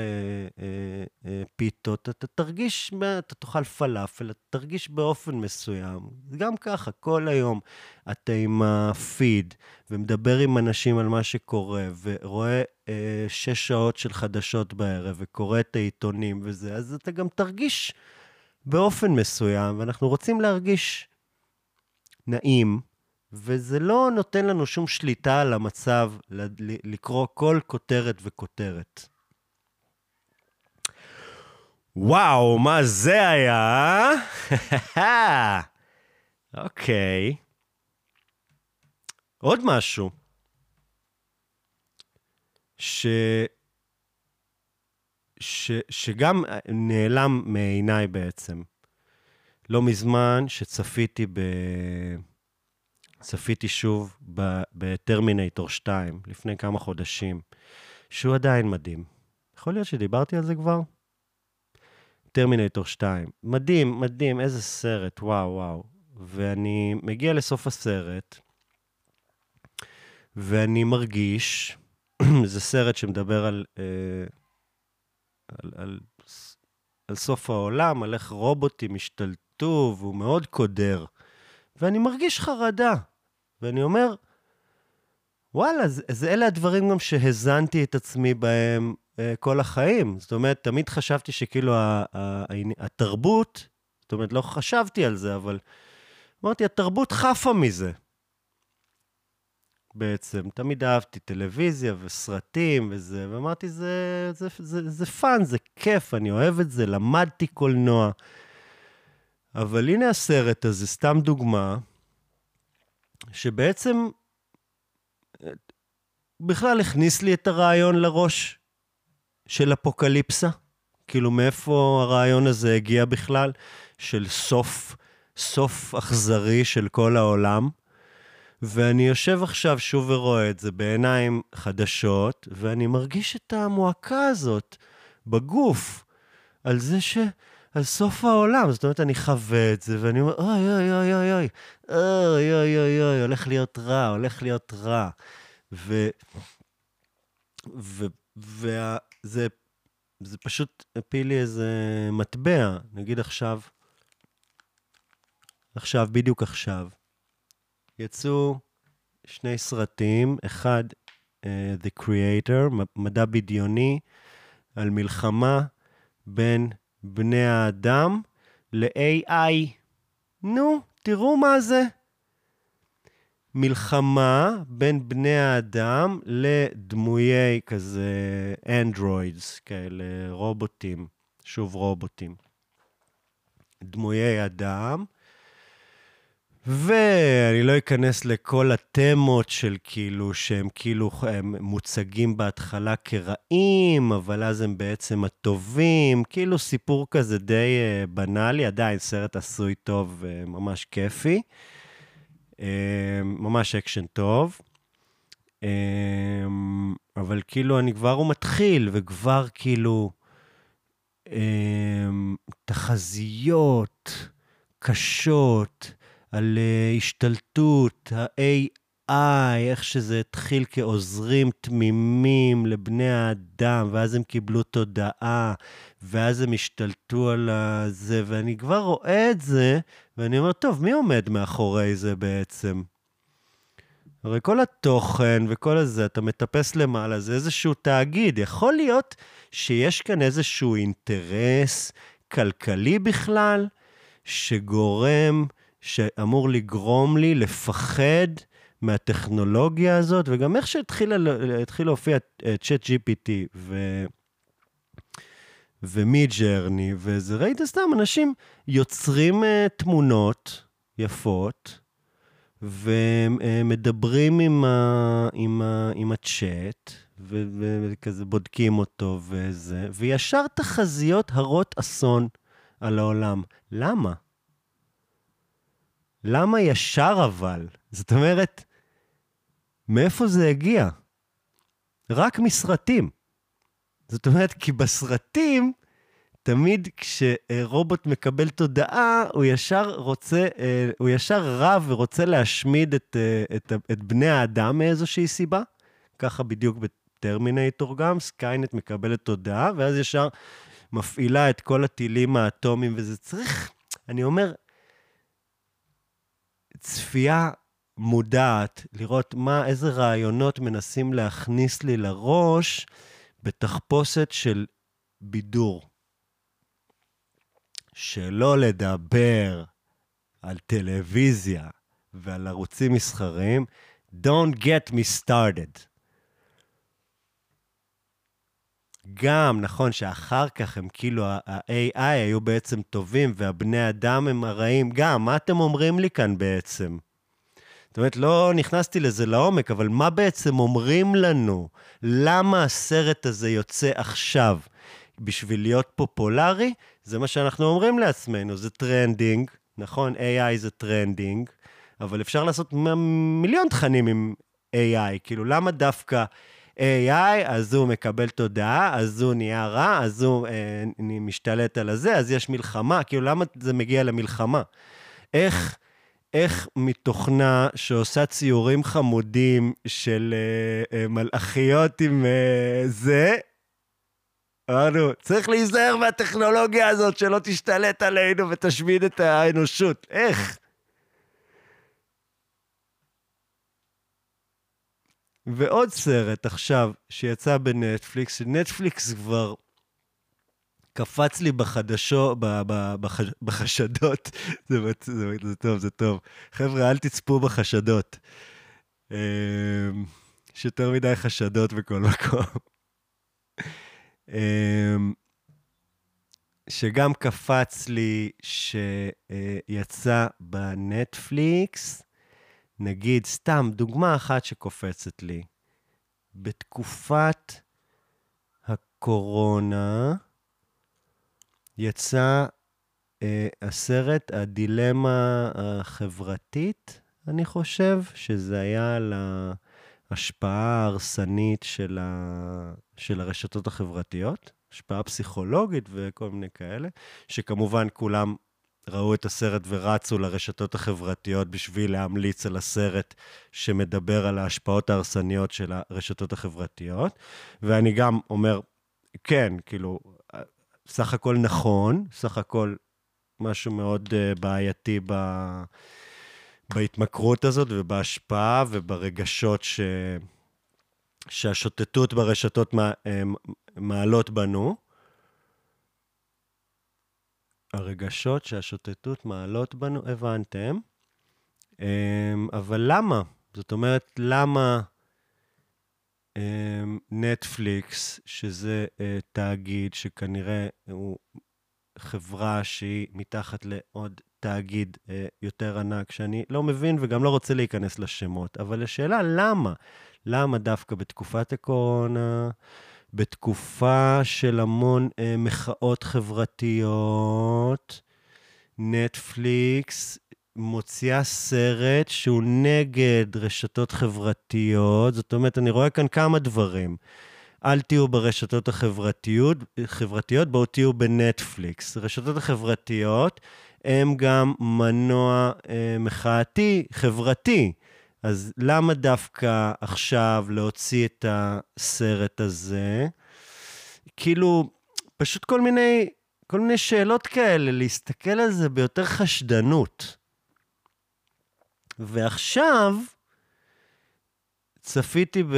Speaker 2: פיתות, אתה תרגיש, אתה תאכל פלאפל, אתה תרגיש באופן מסוים. גם ככה, כל היום אתה עם הפיד, ומדבר עם אנשים על מה שקורה, ורואה שש שעות של חדשות בערב, וקורא את העיתונים וזה, אז אתה גם תרגיש באופן מסוים, ואנחנו רוצים להרגיש נעים, וזה לא נותן לנו שום שליטה על המצב לקרוא כל כותרת וכותרת. וואו, מה זה היה? אוקיי. עוד משהו. ש... ש... שגם נעלם מעיניי בעצם. לא מזמן שצפיתי ב... צפיתי שוב בטרמינטור 2, לפני כמה חודשים, שהוא עדיין מדהים. יכול להיות שדיברתי על זה כבר? טרמינטור 2. מדהים, מדהים, איזה סרט, וואו, וואו. ואני מגיע לסוף הסרט, ואני מרגיש, זה סרט שמדבר על, אה, על, על, על סוף העולם, על איך רובוטים השתלטו, והוא מאוד קודר. ואני מרגיש חרדה. ואני אומר, וואלה, אז, אז אלה הדברים גם שהזנתי את עצמי בהם אה, כל החיים. זאת אומרת, תמיד חשבתי שכאילו ה, ה, התרבות, זאת אומרת, לא חשבתי על זה, אבל אמרתי, התרבות חפה מזה. בעצם, תמיד אהבתי טלוויזיה וסרטים וזה, ואמרתי, זה, זה, זה, זה, זה fun, זה כיף, אני אוהב את זה, למדתי קולנוע. אבל הנה הסרט הזה, סתם דוגמה, שבעצם בכלל הכניס לי את הרעיון לראש של אפוקליפסה. כאילו, מאיפה הרעיון הזה הגיע בכלל? של סוף, סוף אכזרי של כל העולם. ואני יושב עכשיו שוב ורואה את זה בעיניים חדשות, ואני מרגיש את המועקה הזאת בגוף, על זה ש... על סוף העולם. זאת אומרת, אני חווה את זה, ואני אומר, אוי, אוי, אוי, אוי, אוי, אוי, אוי, אוי, אוי, הולך להיות רע, הולך להיות רע. ו... ו... וזה זה פשוט הפיל לי איזה מטבע, נגיד עכשיו, עכשיו, בדיוק עכשיו, יצאו שני סרטים, אחד, uh, The Creator, מדע בדיוני, על מלחמה בין בני האדם ל-AI. נו, תראו מה זה. מלחמה בין בני האדם לדמויי כזה אנדרואידס, כאלה רובוטים, שוב רובוטים. דמויי אדם, ואני לא אכנס לכל התמות של כאילו, שהם כאילו הם מוצגים בהתחלה כרעים, אבל אז הם בעצם הטובים, כאילו סיפור כזה די uh, בנאלי, עדיין סרט עשוי טוב וממש כיפי. Uh, ממש אקשן טוב. Uh, אבל כאילו, אני כבר הוא מתחיל, וכבר כאילו... uh, תחזיות קשות, על uh, השתלטות, ה-AI, איך שזה התחיל כעוזרים תמימים לבני האדם, ואז הם קיבלו תודעה, ואז הם השתלטו על זה, ואני כבר רואה את זה, ואני אומר, טוב, מי עומד מאחורי זה בעצם? הרי כל התוכן וכל הזה, אתה מטפס למעלה, זה איזשהו תאגיד. יכול להיות שיש כאן איזשהו אינטרס כלכלי בכלל, שגורם שאמור לגרום לי לפחד מהטכנולוגיה הזאת, וגם איך שהתחיל להופיע צ'אט GPT ו... ומיד ג'רני, וזה, ראית סתם, אנשים יוצרים uh, תמונות יפות, ומדברים עם, ה, עם, ה, עם הצ'אט, וכזה בודקים אותו וזה, וישר תחזיות הרות אסון על העולם. למה? למה ישר אבל? זאת אומרת, מאיפה זה הגיע? רק מסרטים. זאת אומרת, כי בסרטים, תמיד כשרובוט מקבל תודעה, הוא ישר רוצה, אה, הוא ישר רב ורוצה להשמיד את, אה, את, את בני האדם מאיזושהי סיבה. ככה בדיוק ב Terminator גם, Skynet מקבלת תודעה, ואז ישר מפעילה את כל הטילים האטומיים, וזה צריך, אני אומר, צפייה מודעת, לראות מה, איזה רעיונות מנסים להכניס לי לראש בתחפושת של בידור. שלא לדבר על טלוויזיה ועל ערוצים מסחריים, don't get me started. גם, נכון שאחר כך הם כאילו, ה-AI היו בעצם טובים והבני אדם הם הרעים, גם, מה אתם אומרים לי כאן בעצם? זאת אומרת, לא נכנסתי לזה לעומק, אבל מה בעצם אומרים לנו? למה הסרט הזה יוצא עכשיו? בשביל להיות פופולרי? זה מה שאנחנו אומרים לעצמנו, זה trending, נכון? AI זה trending, אבל אפשר לעשות מיליון תכנים עם AI, כאילו, למה דווקא... AI, אז הוא מקבל תודעה, אז הוא נהיה רע, אז הוא אה, משתלט על הזה, אז יש מלחמה. כאילו, למה זה מגיע למלחמה? איך, איך מתוכנה שעושה ציורים חמודים של אה, אה, מלאכיות עם אה, זה, אמרנו, צריך להיזהר מהטכנולוגיה הזאת שלא תשתלט עלינו ותשמיד את האנושות. איך? ועוד סרט עכשיו שיצא בנטפליקס, שנטפליקס כבר קפץ לי בחדשו, ב, ב, בח, בחשדות, זה, זה, זה טוב, זה טוב. חבר'ה, אל תצפו בחשדות. אמ, יש יותר מדי חשדות בכל מקום. אמ, שגם קפץ לי שיצא בנטפליקס, נגיד, סתם, דוגמה אחת שקופצת לי. בתקופת הקורונה יצא אה, הסרט הדילמה החברתית, אני חושב, שזה היה על ההשפעה ההרסנית של, ה... של הרשתות החברתיות, השפעה פסיכולוגית וכל מיני כאלה, שכמובן כולם ראו את הסרט ורצו לרשתות החברתיות בשביל להמליץ על הסרט שמדבר על ההשפעות ההרסניות של הרשתות החברתיות. ואני גם אומר, כן, כאילו, סך הכל נכון, סך הכל משהו מאוד uh, בעייתי ב... בהתמכרות הזאת ובהשפעה וברגשות ש... שהשוטטות ברשתות אה, מעלות בנו. הרגשות שהשוטטות מעלות בנו, הבנתם. אמ, אבל למה? זאת אומרת, למה אמ, נטפליקס, שזה אה, תאגיד שכנראה הוא חברה שהיא מתחת לעוד תאגיד אה, יותר ענק, שאני לא מבין וגם לא רוצה להיכנס לשמות, אבל השאלה למה? למה דווקא בתקופת הקורונה, בתקופה של המון אה, מחאות חברתיות, נטפליקס מוציאה סרט שהוא נגד רשתות חברתיות. זאת אומרת, אני רואה כאן כמה דברים. אל תהיו ברשתות החברתיות, חברתיות, בואו תהיו בנטפליקס. רשתות החברתיות הם גם מנוע אה, מחאתי, חברתי. אז למה דווקא עכשיו להוציא את הסרט הזה? כאילו, פשוט כל מיני, כל מיני שאלות כאלה, להסתכל על זה ביותר חשדנות. ועכשיו, צפיתי ב...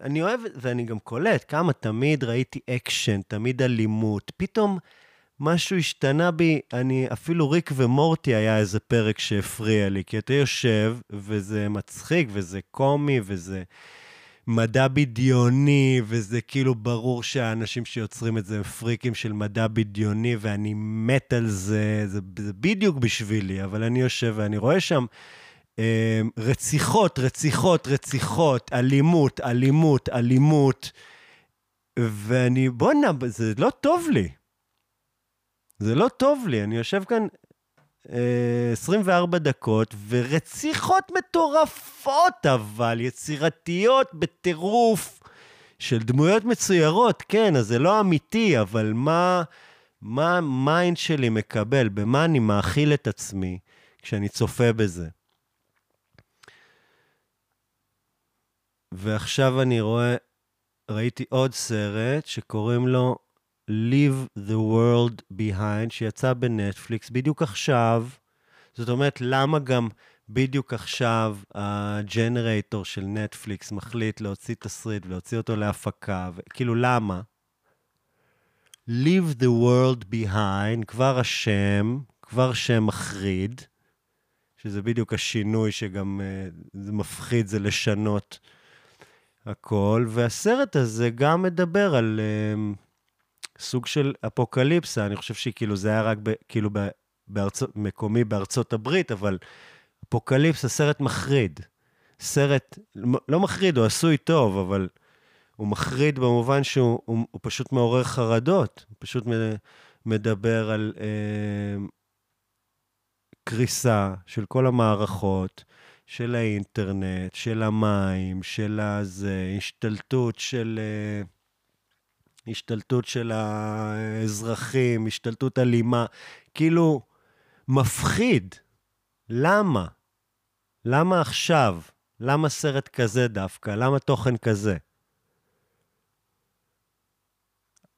Speaker 2: אני אוהב, ואני גם קולט כמה תמיד ראיתי אקשן, תמיד אלימות. פתאום משהו השתנה בי, אני, אפילו ריק ומורטי היה איזה פרק שהפריע לי, כי אתה יושב, וזה מצחיק, וזה קומי, וזה מדע בדיוני, וזה כאילו ברור שהאנשים שיוצרים את זה הם פריקים של מדע בדיוני, ואני מת על זה, זה, זה בדיוק בשבילי, אבל אני יושב ואני רואה שם... אה, רציחות, רציחות, רציחות, אלימות, אלימות, אלימות, ואני, בואנה, זה לא טוב לי. זה לא טוב לי, אני יושב כאן אה, 24 דקות, ורציחות מטורפות, אבל יצירתיות בטירוף, של דמויות מצוירות, כן, אז זה לא אמיתי, אבל מה, מה ה mind שלי מקבל, במה אני מאכיל את עצמי כשאני צופה בזה? ועכשיו אני רואה, ראיתי עוד סרט שקוראים לו Leave the World Behind, שיצא בנטפליקס בדיוק עכשיו. זאת אומרת, למה גם בדיוק עכשיו הג'נרייטור של נטפליקס מחליט להוציא תסריט ולהוציא אותו להפקה? כאילו, למה? Leave the world behind, כבר השם, כבר שם מחריד, שזה בדיוק השינוי שגם uh, זה מפחיד, זה לשנות הכל, והסרט הזה גם מדבר על uh, סוג של אפוקליפסה, אני חושב שכאילו זה היה רק ב, כאילו ב, בארצות, מקומי בארצות הברית, אבל אפוקליפסה, סרט מחריד. סרט, לא מחריד, הוא עשוי טוב, אבל הוא מחריד במובן שהוא הוא, הוא פשוט מעורר חרדות, הוא פשוט מדבר על אה, קריסה של כל המערכות, של האינטרנט, של המים, של הזה, השתלטות של... אה, השתלטות של האזרחים, השתלטות אלימה, כאילו, מפחיד. למה? למה עכשיו? למה סרט כזה דווקא? למה תוכן כזה?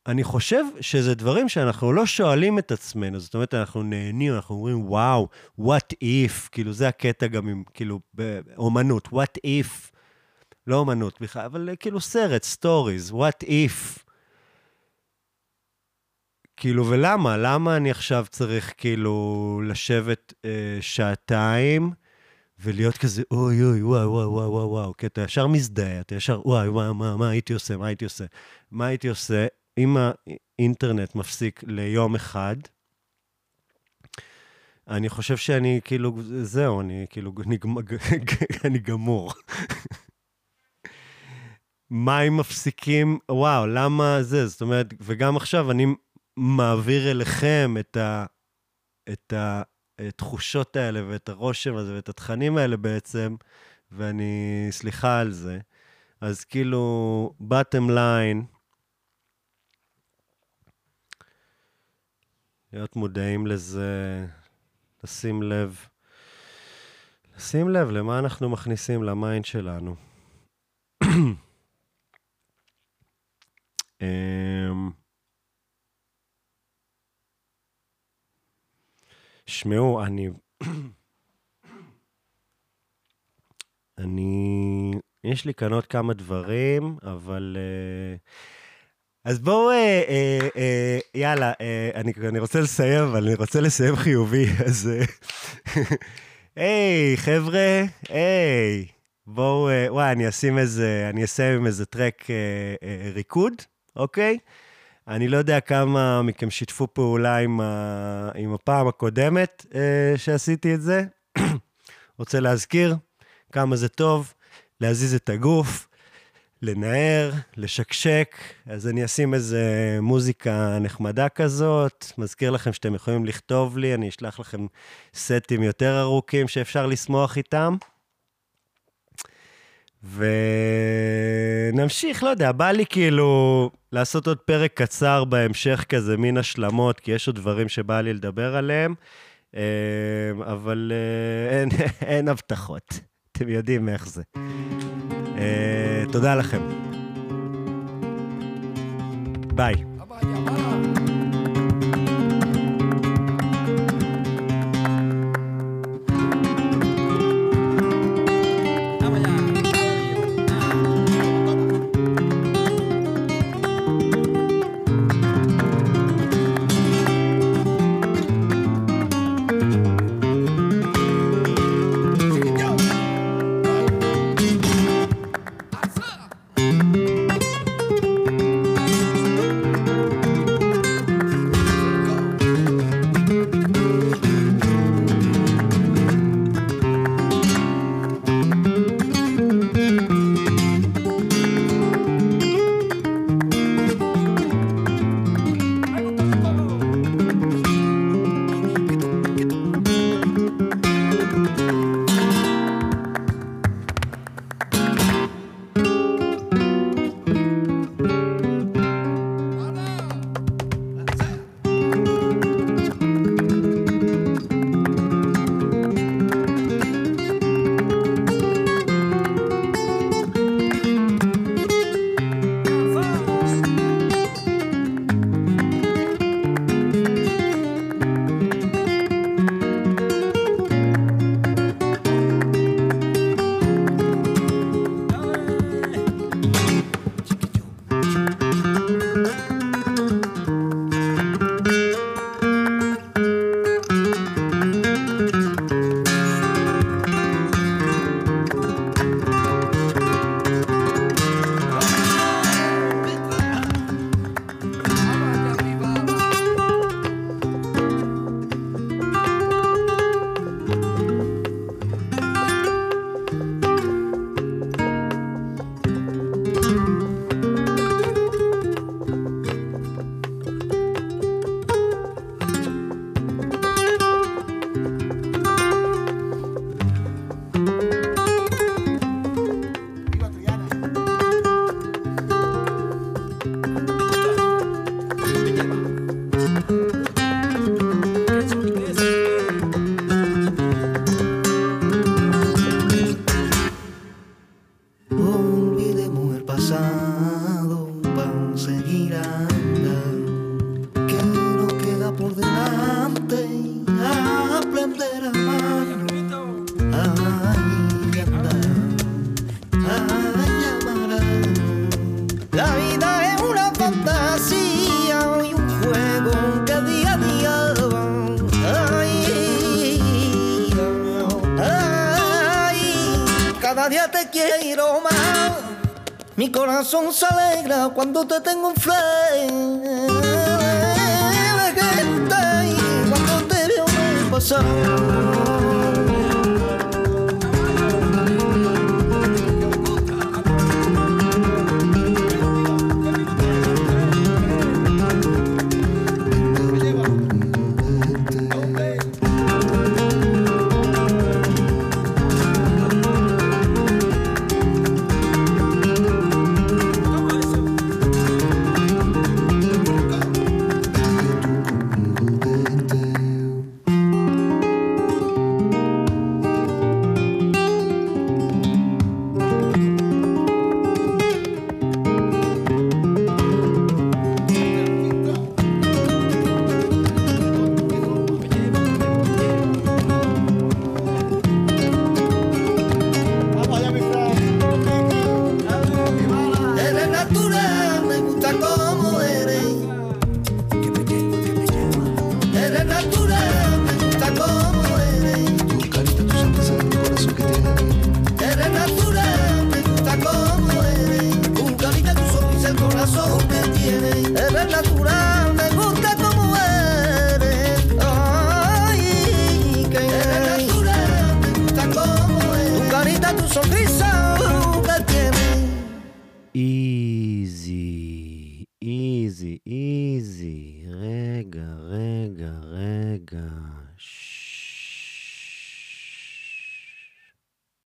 Speaker 2: אני חושב שזה דברים שאנחנו לא שואלים את עצמנו, זאת אומרת, אנחנו נהנים, אנחנו אומרים, וואו, what if, כאילו, זה הקטע גם עם, כאילו, באומנות, what if, לא אומנות בכלל, אבל כאילו סרט, stories, what if. כאילו, ולמה? למה אני עכשיו צריך כאילו לשבת אה, שעתיים ולהיות כזה, אוי אוי, וואו, וואו, וואו, וואו, וואו, כי אתה ישר מזדהה, אתה ישר, וואי, וואי, מה, מה הייתי עושה, מה הייתי עושה? מה הייתי עושה אם האינטרנט מפסיק ליום אחד? אני חושב שאני כאילו, זהו, אני כאילו, אני גמור. מים מפסיקים, וואו, למה זה? זאת אומרת, וגם עכשיו אני מעביר אליכם את, ה, את התחושות האלה ואת הרושם הזה ואת התכנים האלה בעצם, ואני, סליחה על זה. אז כאילו, bottom line, להיות מודעים לזה, לשים לב, לשים לב למה אנחנו מכניסים ל mind שלנו. um, שמעו, אני... אני... יש לי כאן עוד כמה דברים, אבל uh, אז בואו, אה, אה, אה, יאללה, אה, אני, אני רוצה לסיים, אבל אני רוצה לסיים חיובי, אז... אה, היי, חבר'ה, היי, בואו, אה, וואי, אני אשים איזה, אני אסיים עם איזה טרק אה, אה, ריקוד, אוקיי? אני לא יודע כמה מכם שיתפו פעולה עם, ה, עם הפעם הקודמת אה, שעשיתי את זה. רוצה להזכיר כמה זה טוב להזיז את הגוף, לנער, לשקשק, אז אני אשים איזה מוזיקה נחמדה כזאת. מזכיר לכם שאתם יכולים לכתוב לי, אני אשלח לכם סטים יותר ארוכים שאפשר לשמוח איתם. ונמשיך, לא יודע, בא לי כאילו לעשות עוד פרק קצר בהמשך כזה, מין השלמות, כי יש עוד דברים שבא לי לדבר עליהם, אה, אבל אה, אין, אין הבטחות. אתם יודעים איך זה. אה, תודה לכם. ביי.
Speaker 3: Cuando te tengo